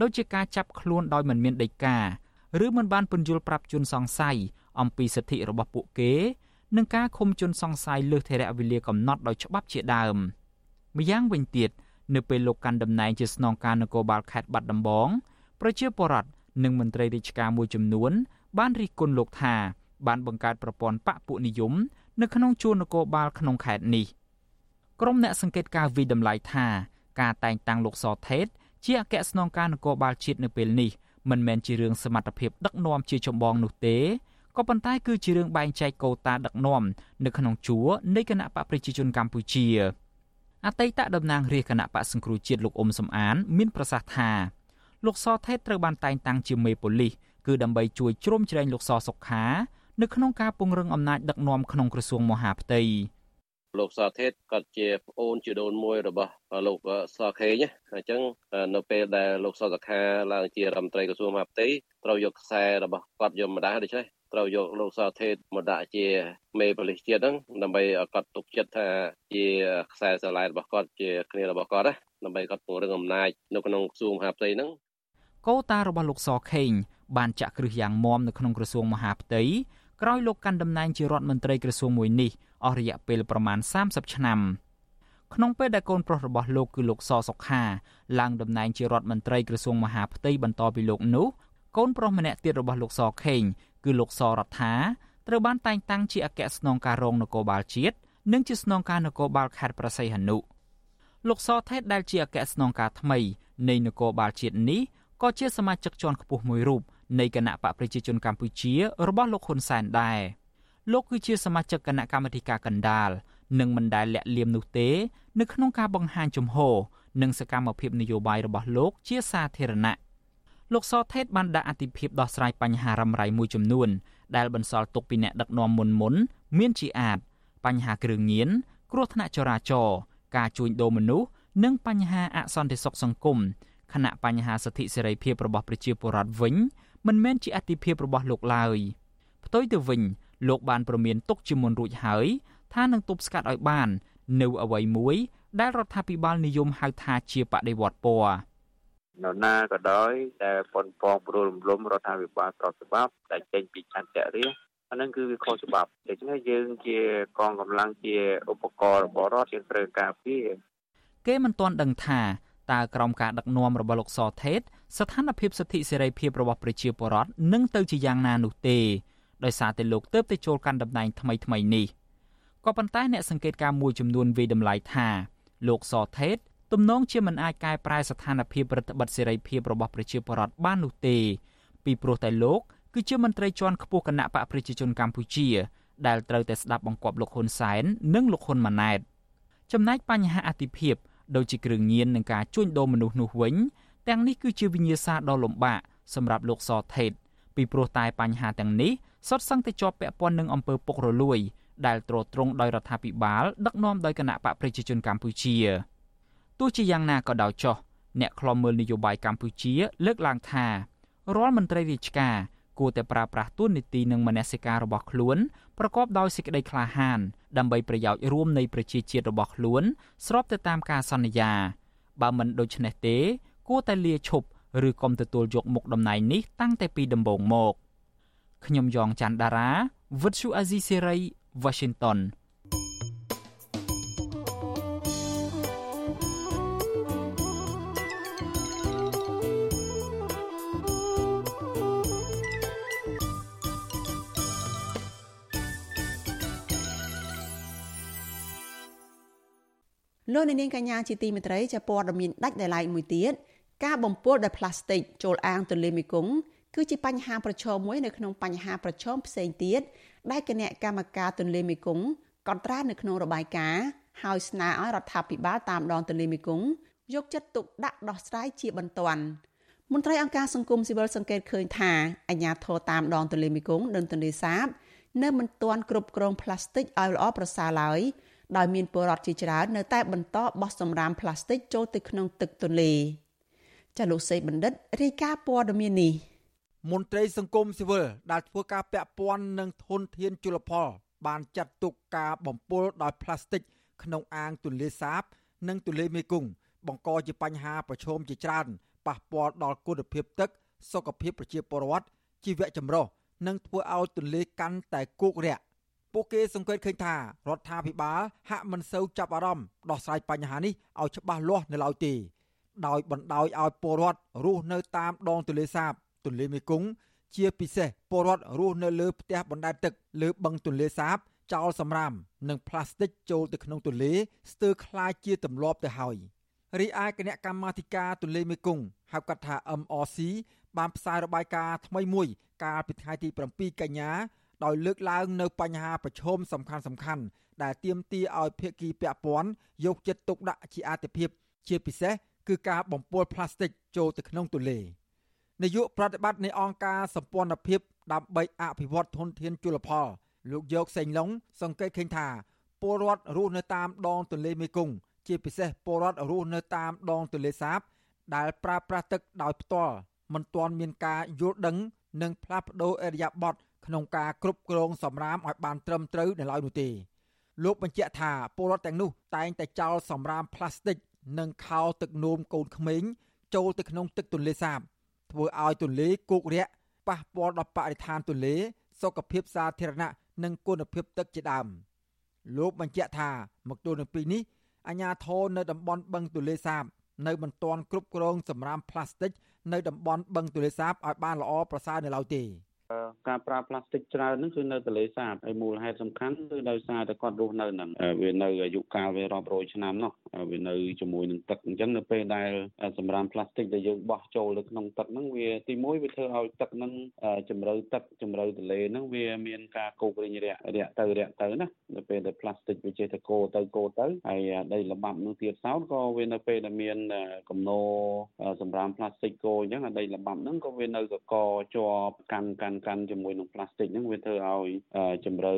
ដូចជាការចាប់ខ្លួនដោយមិនមានដីកាឬមិនបានពន្យល់ប្រាប់ជនសង្ស័យអំពីសិទ្ធិរបស់ពួកគេ និងការឃុំជនសង្ស័យលើសធរៈវេលាកំណត់ដោយច្បាប់ជាដើមម្យ៉ាងវិញទៀតនៅពេលលោកកាន់តំណែងជាស្នងការនគរបាលខេត្តបាត់ដំបងប្រជាពលរដ្ឋនិងមន្ត្រីរាជការមួយចំនួន បានរិះគន់លោកថា បានបង្កើតប្រព័ន្ធបកពួកនិយម នៅក្នុងជួរនគរបាលក្នុងខេត្តនេះក្រុមអ្នកសង្កេតការវិតម្លៃថាការតែងតាំងលោកសថេត ជាអគ្គស្នងការនគរបាលជាតិនៅពេលនេះមិនមែនជារឿងសមត្ថភាពដឹកនាំជាចម្បងនោះទេ ក៏ប៉ុន្តែគឺជារឿងបែងចែកកូតាដឹកនាំនៅក្នុងជួរនៃគណៈបកប្រជាជនកម្ពុជាអតីតតំណាងរាជគណៈបកសង្គ្រោះជាតិលោកអ៊ុំសំអាន មានប្រសាសន៍ថាលោកសថេតត្រូវបានតែងតាំងជាមេប៉ូលីសគឺដើម្បីជួយជ្រោមជ្រែងលោកសសុខានៅក្នុងការពង្រឹងអំណាចដឹកនាំក្នុងក្រសួងមហាផ្ទៃលោកសាធិតគាត់ជាប្អូនជាដូនមួយរបស់លោកសខេងអញ្ចឹងនៅពេលដែលលោកសសខាឡើងជារដ្ឋមន្ត្រីក្រសួងមហាផ្ទៃត្រូវយកខ្សែរបស់គាត់យកម្ដងដូច្នេះ ត្រូវយកលោកសាធិតមកដាក់ជាមេប៉ូលីសជាតិហ្នឹងដើម្បីឲ្យគាត់ទុកចិត្តថាជាខ្សែស្រឡាយរបស់គាត់ជាគ្នារបស់គាត់ណាដើម្បីគាត់ពង្រឹងអំណាចនៅក្នុងក្រសួងមហាផ្ទៃហ្នឹងកូតារបស់លោកសខេងបានចាក់គ្រឹះយ៉ាងមាំនៅក្នុងក្រសួងមហាផ្ទៃក្រោយលោកកាន់តំណែងជារដ្ឋមន្ត្រីក្រសួងមួយនេះអស់រយៈពេលប្រមាណ30ឆ្នាំក្នុងពេលដែលកូនប្រុសរបស់លោកគឺលោកសសុខាឡើងតំណែងជារដ្ឋមន្ត្រីក្រសួងមហាផ្ទៃបន្តពីលោកនោះកូនប្រុសម្នាក់ទៀតរបស់លោកសខេង គឺលោកសរដ្ឋាត្រូវបានតែងតាំងជាអគ្គស្នងការរងនគរបាលជាតិនិងជាស្នងការនគរបាលខេត្តប្រស័យហនុលោកសថេតដែលជាអគ្គស្នងការថ្មីនៃនគរបាលជាតិនេះក៏ជាសមាជិកជាន់ខ្ពស់មួយរូបនៃគណៈបកប្រជាជនកម្ពុជារបស់លោកហ៊ុនសែនដែរលោកគឺជាសមាជិកគណៈកម្មាធិការកណ្ដាលនិងមិនដែលលាក់លៀមនោះទេ នៅក្នុងការបង្ហាញជំហរនិងសកម្មភាពនយោបាយរបស់លោកជាសាធារណៈ លោកសថេតបានដាក់អធិភាពដោះស្រាយបញ្ហារ៉ាំរ៉ៃមួយចំនួន ដែលបន្សល់ទុកពីអ្នកដឹកនាំមុនមុនមានជាអាច បញ្ហាគ្រឿងញៀនគ្រោះថ្នាក់ចរាចរណ៍ការជួញដូរមនុស្សនិងបញ្ហាអសន្តិសុខសង្គមខណៈបញ្ហាសិទ្ធិសេរីភាពរបស់ប្រជាពលរដ្ឋវិញមិនមែនជាអតិភិបរបស់លោកឡើយផ្ទុយទៅវិញលោកបានប្រមានទុកជាមុនរួចហើយថានឹងទប់ស្កាត់ឲ្យបាន នៅអ្វីមួយដែលរដ្ឋាភិបាលនិយមហៅថាជាបដិវត្តពណ៌ នៅណាក៏ដោយដែលប៉ុនប៉ងព្រោះរំលំរដ្ឋាភិបាលប្រតិបត្តិដែលចេញពីឆន្ទៈរាអានឹងគឺវាខុសច្បាប់ដូច្នេះយើងជាកងកម្លាំងជាឧបករណ៍របស់រដ្ឋយើងត្រូវការពារគេមិនទាន់ដឹងថាតើក្រោមការដឹកនាំរបស់លោកសថេតស្ថានភាពសិទ្ធិសេរីភាពរបស់ប្រជាពលរដ្ឋនឹងទៅជាយ៉ាងណានោះទេដោយសារតែលោកទៅទៅចូលកាន់តំណែងថ្មីថ្មីនេះក៏ប៉ុន្តែអ្នកសង្កេតការមួយចំនួនវិតម្លៃថាលោកសថេត ទំនងជាមិនអាចកែប្រែស្ថានភាពរដ្ឋបတ်សេរីភាពរបស់ប្រជាពលរដ្ឋបាននោះទេ ពីព្រោះតែលោកគឺជាមន្ត្រីជាន់ខ្ពស់គណៈបកប្រជាជនកម្ពុជា ដែលត្រូវតែស្ដាប់បង្គាប់លោកហ៊ុនសែននិងលោកហ៊ុនម៉ាណែតចំណែកបញ្ហាអតិភិបដូចជាគ្រឿងញៀននិងការជួញដូរមនុស្សនោះវិញទាំងនេះគឺជាវិញ្ញាសាដ៏លំបាកសម្រាប់លោកសថេតពីព្រោះតែបញ្ហាទាំងនេះសុទ្ធសឹងតែជាប់ពាក់ព័ន្ធនឹងអំពើពុករលួយ ដែលទ្រទ្រង់ដោយរដ្ឋាភិបាលដឹកនាំដោយគណៈបកប្រជាជនកម្ពុជា ទោះជាយ៉ាងណាក៏ដោយចុះអ្នកខ្លំមើលនយោបាយកម្ពុជា លើកឡើងថារាល់មន្ត្រីរាជការគួរតែប្រើប្រាស់ទួនាទីនិងមនសិការរបស់ខ្លួនប្រកបដោយសេចក្តីក្លាហានដើម្បីប្រយោជន៍រួមនៃប្រជាជាតិរបស់ខ្លួន ស្របទៅតាមការសន្យាបើមិនដូច្នេះទេ គួរតែលាឈប់ឬកុំទទួលយកមុខតំណែងនេះតាំងតែពីដំបូងមកខ្ញុំយ៉ងច័ន្ទដារាវិទ្យុអាស៊ីសេរី Washington លោកនាងកញ្ញាជាទីមេត្រីចាព័ត៌មានដាច់ដោយឡែកមួយទៀតការបំពុលដោយផ្លាស្ទិកចូលអាងទន្លេមេគង្គគឺជាបញ្ហាប្រឈមមួយនៅក្នុងបញ្ហាប្រឈមផ្សេងទៀតដែលគណៈកម្មការទន្លេមេគង្គកត់ត្រានៅក្នុងរបាយការណ៍ហើយស្នើឲ្យរដ្ឋាភិបាលតាមដងទន្លេមេគង្គយកចិត្តទុកដាក់ដោះស្រាយជាបន្ទាន់មន្ត្រីអង្គការសង្គមស៊ីវិលសង្កេតឃើញថាអាញាធរតាមដងទន្លេមេគង្គនិងទន្លេសាប នៅមិនទាន់គ្រប់គ្រងផ្លាស្ទិកឲ្យល្អប្រសើរឡើយ ដោយមានពលរដ្ឋជាច្រើននៅតែបន្តបោះសំរាមផ្លាស្ទិកចូលទៅក្នុងទឹកទន្លេចាលោកសេបណ្ឌិតរាយការណ៍ព័ត៌មាននេះមន្ត្រីសង្គមស៊ីវិលដែលធ្វើការពាក់ព័ន្ធនឹងធនធានជលផល បានចាត់ទុកការបំពុលដោយផ្លាស្ទិកក្នុងអាងទន្លេសាប និងទន្លេមេគង្គបង្កជាបញ្ហាប្រឈមជាច្រើនប៉ះពាល់ដល់គុណភាពទឹក សុខភាពប្រជាពលរដ្ឋជីវៈចម្រុះនិងធ្វើឲ្យទន្លេកាន់តែគោករាក់ ពួកគេសង្កេតឃើញថារដ្ឋាភិបាលហាក់មិនសូវចាប់អារម្មណ៍ដោះស្រាយបញ្ហានេះឲ្យច្បាស់លាស់នៅឡើយទេដោយបណ្ដោយឲ្យពលរដ្ឋរស់នៅតាមដងទន្លេសាបទន្លេមេគង្គជាពិសេសពលរដ្ឋរស់នៅលើផ្ទះបណ្ដែតទឹកលើបឹងទន្លេសាបចោលសំរាមនិងផ្លាស្ទិកចូលទៅក្នុងទន្លេស្ទើរคล้ายជាទម្លាប់ទៅហើយរីឯគណៈកម្មាធិការទន្លេមេគង្គហៅកាត់ថា MRC បានផ្សាយរបាយការណ៍ថ្មីមួយ កាលពីថ្ងៃទី7កញ្ញា ដោយលើកឡើងនៅបញ្ហាប្រឈមសំខាន់សំខាន់ដែលទាមទារឲ្យភាគីពាក់ព័ន្ធយកចិត្តទុកដាក់ជាអាទិភាពជាពិសេសគឺការបំពុលផ្លាស្ទិកចូលទៅក្នុងទន្លេនាយកប្រតិបត្តិនៃអង្គការសម្ព័ន្ធភាពដើម្បីអភិវឌ្ឍធនធានជលផល លោកយកសេងឡុងសង្កេតឃើញថាពលរដ្ឋរស់នៅតាមដងទន្លេមេគង្គជាពិសេសពលរដ្ឋរស់នៅតាមដងទន្លេសាប ដែលប្រើប្រាស់ទឹកដោយផ្ទាល់មិនទាន់មានការយល់ដឹងនិងផ្លាស់ប្ដូរអរិយាប័ត្រ ក្នុងការគ្រប់គ្រងសម្រាមឲ្យបានត្រឹមត្រូវនៅឡើយនោះទេលោកបញ្ជាក់ថាពលរដ្ឋទាំងនោះតែងតែចោលសម្រាមផ្លាស្ទិកនិងខោទឹកនោមកូនក្មេងចូលទៅក្នុងទឹកទន្លេសាបធ្វើឲ្យទន្លេគោករាក់ប៉ះពាល់ដល់បរិស្ថានទន្លេសុខភាពសាធារណៈនិងគុណភាពទឹកជាដើមលោកបញ្ជាក់ថាមកទល់នឹងពេលនេះអាជ្ញាធរនៅតំបន់បឹងទន្លេសាប នៅមិនទាន់គ្រប់គ្រងសម្រាមផ្លាស្ទិកនៅតំបន់បឹងទន្លេសាបឲ្យបានល្អប្រសើរនៅឡើយទេ។ ការប្រើផ្លាស្ទិកច្រើនហ្នឹងគឺនៅទន្លេសាបហើយមូលហេតុសំខាន់គឺដោយសារតែគាត់រស់នៅហ្នឹងវានៅអាយុកាលវារាប់រយឆ្នាំនោះវានៅជាមួយនឹងទឹកអញ្ចឹងនៅពេលដែលសម្រាមផ្លាស្ទិកដែលយើងបោះចូលទៅក្នុងទឹកហ្នឹងវាទីមួយវាធ្វើឲ្យទឹកហ្នឹងជំរឿទឹកជំរឿទន្លេហ្នឹងវាមានការគោករិញរាក់រាក់ទៅរាក់ទៅណានៅពេលដែលផ្លាស្ទិកវាចេះតែគោទៅគោទៅហើយដីល្បាប់នោះទៀតសោតក៏វានៅពេលដែលមានកំណោសម្រាមផ្លាស្ទិកគោអញ្ចឹងដីល្បាប់ហ្នឹងក៏វានៅកកជាប់កាន់កាន់កាន់ជាមួយនឹងផ្លាស្ទិកហ្នឹងវាធ្វើឲ្យជំរឿ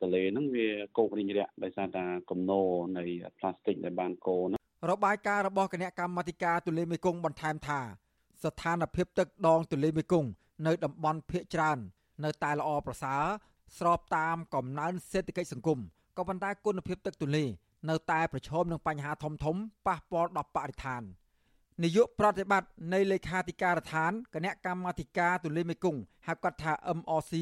ទន្លេហ្នឹងវាគោករិញរាក់ដោយសារតែគំនរនៃផ្លាស្ទិកដែលបានកោហ្នឹងរបាយការណ៍របស់គណៈកម្មាធិការទន្លេមេគង្គបន្ថែមថាស្ថានភាពទឹកដងទន្លេមេគង្គនៅតំបន់ភៀកច្រើន នៅតែល្អប្រសើរស្របតាមកំណើនសេដ្ឋកិច្ចសង្គមក៏ប៉ុន្តែគុណភាពទឹកទន្លេនៅតែប្រឈមនឹងបញ្ហាធំធំប៉ះពាល់ដល់បរិស្ថាន។ នាយកប្រតិបត្តិនៃលេខាធិការដ្ឋានគណៈកម្មាធិការទូលេមេគង្គហៅកាត់ថា MRC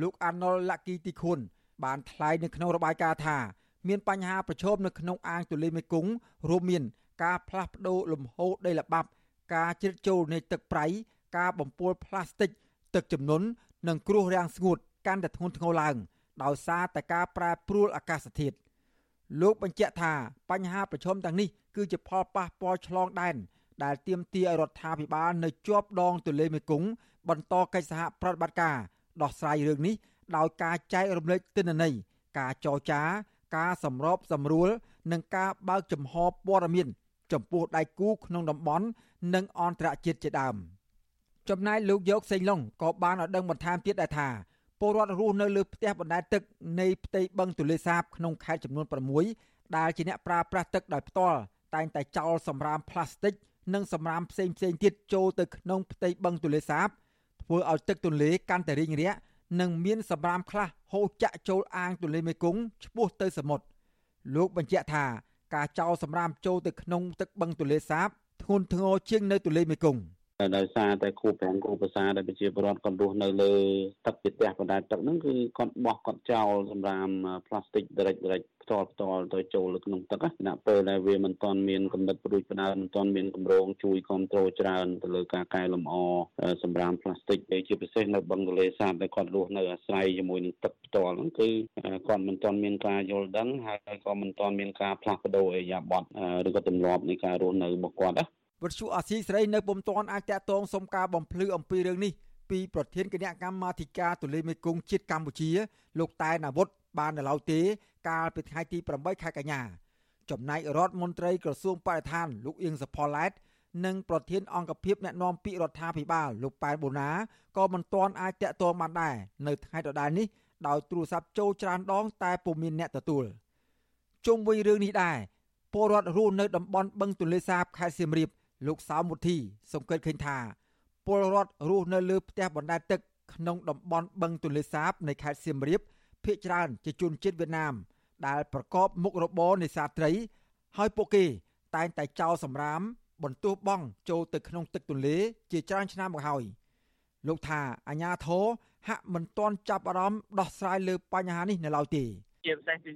លោកអាណុលឡាគីទីខុនបានថ្លែងនៅក្នុងរបាយការណ៍ថា មានបញ្ហាប្រឈមនៅក្នុងអាងទូលេមេគង្គរួមមាន ការផ្លាស់ប្ដូរលំហូរដីល្បាប់ ការជ្រៀតចូលនៃទឹកប្រៃការបំពុលផ្លាស្ទិក ទឹកជំនន់និងគ្រោះរាំងស្ងួតកាន់តែធ្ងន់ធ្ងរឡើង ដោយសារតែការប្រែប្រួលអាកាសធាតុលោកបញ្ជាក់ថាបញ្ហាប្រឈមទាំងនេះគឺជាផលប៉ះពាល់ឆ្លងដែន ដែលទាមទារឲ្យរដ្ឋាភិបាលនៅជាប់ដងទន្លេមេគង្គបន្តកិច្ចសហប្រតិបត្តិការដោះស្រាយរឿងនេះដោយការចែករំលែកទិន្នន័យការចរចា ការសម្របសម្រួល និងការបើកចំហព័ត៌មាន ចំពោះដៃគូក្នុងតំបន់និងអន្តរជាតិជាដើមចំណែកលោកយកសេងឡុងក៏បានឲ្យដឹងបន្ថែមទៀតដែរថាពលរដ្ឋរស់នៅលើផ្ទះបណ្ដែតទឹកនៃផ្ទៃបឹងទន្លេសាបក្នុងខេត្តចំនួន6ដែលជាអ្នកប្រើប្រាស់ទឹកដោយផ្ទាល់តែងតែចោលសម្រាមផ្លាស្ទិក និងសម្រាមផ្សេងផ្សេងទៀតចូលទៅក្នុងផ្ទៃបឹងទន្លេសាបធ្វើឲ្យទឹកទន្លេកាន់តែរីងរាក់និងមានសម្រាមខ្លះហូរចាក់ចូលអាងទន្លេមេគង្គឆ្ពោះទៅសមុទ្រលោកបញ្ជាក់ថាការចោលសម្រាមចូលទៅក្នុងទឹកបឹងទន្លេសាបធ្ងន់ធ្ងរជាងនៅទន្លេមេគង្គ ដោយសារតែគូប្រាំងគូភាសាដែលប្រជាពលរដ្ឋគាត់រស់នៅលើទឹកពីផ្ទះបណ្ដែតទឹកហ្នឹងគឺគាត់បោះគាត់ចោលសម្រាមផ្លាស្ទិកដរិចដរិចផ្ទាល់ផ្ទាល់ទៅចូលលើក្នុងទឹកណាពេលដែលវាមិនទាន់មានកំណត់ព្រួយផ្ដើមមិនទាន់មានគម្រោងជួយគ្រប់គ្រងច្រើនទៅលើការកែលម្អសម្រាមផ្លាស្ទិកជាពិសេសនៅបឹងទន្លេសាបដែលគាត់រស់នៅអាស្រ័យជាមួយនឹងទឹកផ្ទាល់ហ្នឹងគឺគាត់មិនទាន់មានការយល់ដឹងហើយក៏មិនទាន់មានការផ្លាស់ប្ដូរអេយ៉ាប័តឬក៏ទម្លាប់នៃការរស់នៅរបស់គាត់ណា វិទ្យុអាស៊ីសេរីនៅពុំទាន់អាចតតងសុំការបំភ្លឺអំពីរឿងនេះពីប្រធានគណៈកម្មាធិការទូលេមេគង្គជាតិកម្ពុជា លោកតែនអាវុធបាននៅឡើយទេ កាលពីថ្ងៃទី8ខែកញ្ញាចំណែករដ្ឋមន្ត្រីក្រសួងបរិស្ថានលោកអៀងសផល្លែតនិងប្រធានអង្គភិបអ្នកណែនាំពាក្យរដ្ឋាភិបាលលោកប៉ែនបូណាក៏មិនទាន់អាចតាក់ទងបានដែរនៅថ្ងៃដដែលនេះដោយទូរស័ព្ទចូលច្រើនដង តែពុំមានអ្នកទទួលជុំវិញរឿងនេះដែរពលរដ្ឋរស់នៅតំបន់បឹងទន្លេសាបខេត្តសៀមរាប លោកសៅមុធី សង្កេតឃើញថាពលរដ្ឋរស់នៅលើផ្ទះបណ្ដែតទឹកក្នុងតំបន់បឹងទន្លេសាបនៃខេត្តសៀមរាបភ ieck ច្រើនជាជនជាតិវៀតណាម ដែលប្រកបមុខរបរនេសាទត្រី ហើយពួកគេ តែងតែចោលសម្រាម បន្ទោសបងចូលទៅក្នុងទឹកទន្លេជាច្រើនឆ្នាំមកហើយលោកថាអាញាធរហាក់មិនទាន់ចាប់អារម្មណ៍ដោះស្រាយលើបញ្ហានេះនៅឡើយទេជាពិសេសគឺ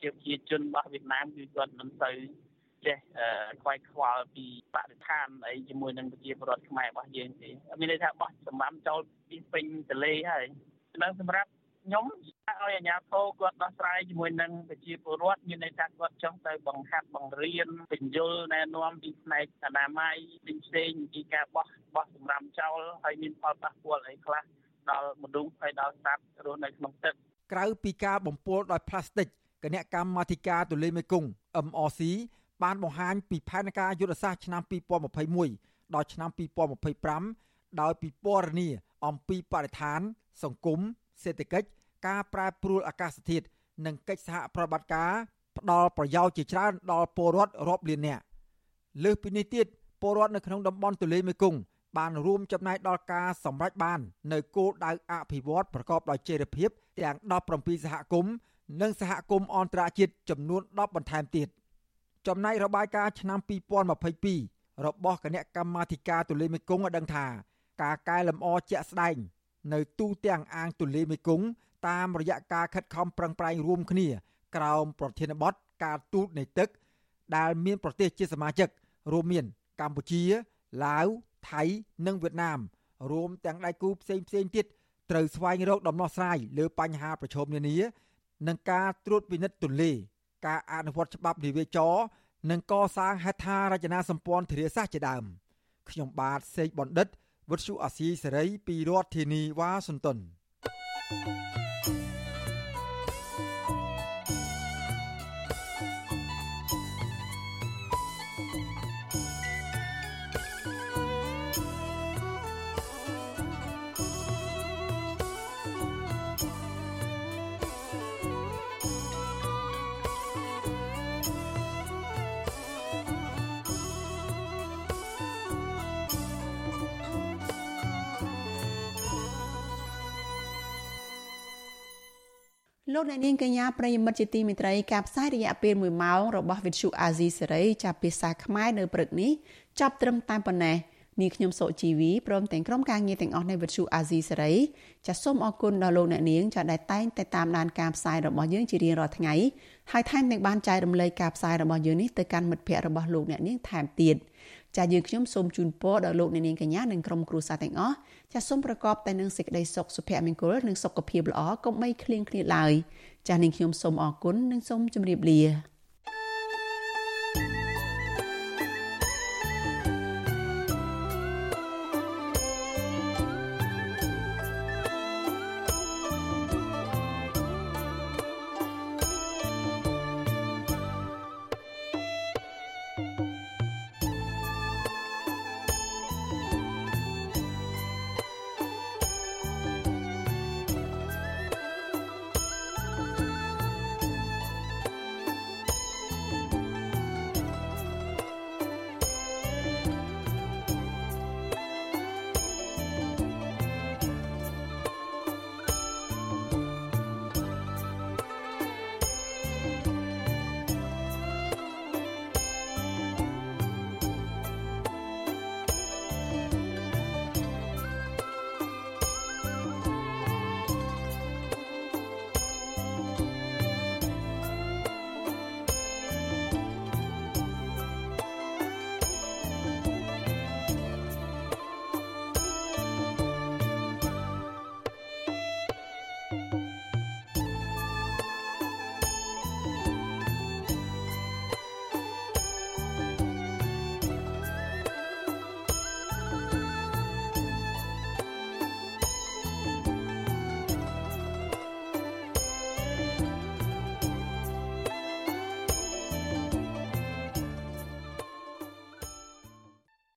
ជាប្រជាជនរបស់វៀតណាមគឺគាត់មិនទៅ ចេះខ្វាយខ្វល់ពីបរិស្ថានអីជាមួយនឹងប្រជាពលរដ្ឋខ្មែររបស់យើងទេមានន័យថាបោះសម្រាមចោលពីពេញទន្លេហើយនៅសម្រាប់ខ្ញុំឲ្យអាជ្ញាធរគាត់ដោះស្រាយជាមួយនឹងប្រជាពលរដ្ឋមានន័យថាគាត់ចង់ទៅបង្ហាត់បង្រៀនបញ្យលណែនាំពីផ្នែកអនាម័យផ្សេងៗពីការបោះបោះសម្រាមចោលហើយមានផលប៉ះពាល់អីខ្លះដល់មនុស្សហើយដល់សត្វរស់នៅក្នុងទឹកក្រៅពីការបំពុលដោយផ្លាស្ទិកគណៈកម្មាធិការទន្លេមេគង្គ MRC បានបង្ហាញពីផែនការយុទ្ធសាស្ត្រឆ្នាំ2021ដល់ឆ្នាំ2025ដោយពិពណ៌នាអំពីបរិស្ថាន សង្គមសេដ្ឋកិច្ចការប្រែប្រួលអាកាសធាតុនិងកិច្ចសហប្រតិបត្តិការផ្ដល់ប្រយោជន៍ជាច្រើនដល់ពលរដ្ឋរាប់លាននាក់លើសពីនេះទៀតពលរដ្ឋនៅក្នុងតំបន់ទន្លេមេគង្គបានរួមចំណែកដល់ការសម្រេចបាននៅគោលដៅអភិវឌ្ឍប្រកបដោយចីរភាពទាំង17សហគមន៍និងសហគមន៍អន្តរជាតិចំនួន10បន្ថែមទៀត ចំណែករបាយការណ៍ឆ្នាំ2022របស់គណៈកម្មាធិការទន្លេមេគង្គបានដឹងថា ការកែលម្អជាក់ស្ដែង នៅទូទាំងអាងទន្លេមេគង្គតាមរយៈការខិតខំប្រឹងប្រែងរួមគ្នា ក្រោមប្រធានបទការទូតនៃទឹក ដែលមានប្រទេសជាសមាជិករួមមានកម្ពុជាឡាវថៃនិងវៀតណាមរួមទាំងដៃគូផ្សេងផ្សេងទៀតត្រូវស្វែងរកដំណោះស្រាយលើបញ្ហាប្រឈមនានានិងការត្រួតពិនិត្យទន្លេ ការអនុវត្តច្បាប់និវាចរនិងកសាងហេដ្ឋារចនាសម្ព័ន្ធធារាសាស្ត្រជាដើមខ្ញុំបាទសេកបណ្ឌិតវុទ្ធុអាស៊ីសេរីពីរដ្ឋធានីវ៉ាស៊ីនតោន thank you លោកអ្នកនាងកញ្ញាប្រិយមិត្តជាទីមេត្រីការផ្សាយរយៈពេល1ម៉ោងរបស់វិទ្យុអាស៊ីសេរីចាប់ភាសាខ្មែរនៅព្រឹកនេះចាប់ត្រឹមតែប៉ុណ្ណេះ នាងខ្ញុំសុជីវីព្រមទាំងក្រុមការងារទាំងអស់នៃវិទ្យុអាស៊ីសេរីចាសសូមអរគុណដល់លោកអ្នកនាងចាសដែលតែងតែតាមដានការផ្សាយរបស់យើងជារៀងរាល់ថ្ងៃហើយថែមទាំងបានចែករំលែកការផ្សាយរបស់យើងនេះទៅកាន់មិត្តភ័ក្តិរបស់លោកអ្នកនាងថែមទៀតចាសយើងខ្ញុំសូមជូនពរដល់លោកអ្នកនាងកញ្ញានិងក្រុមគ្រួសារទាំងអស់ចាសសូមប្រកបតែនឹងសេចក្តីសុខសុភមង្គលនិងសុខភាពល្អកុំបីឃ្លៀងឃ្លាតឡើយចាសនាងខ្ញុំសូមអរគុណនិងសូមជម្រាបលា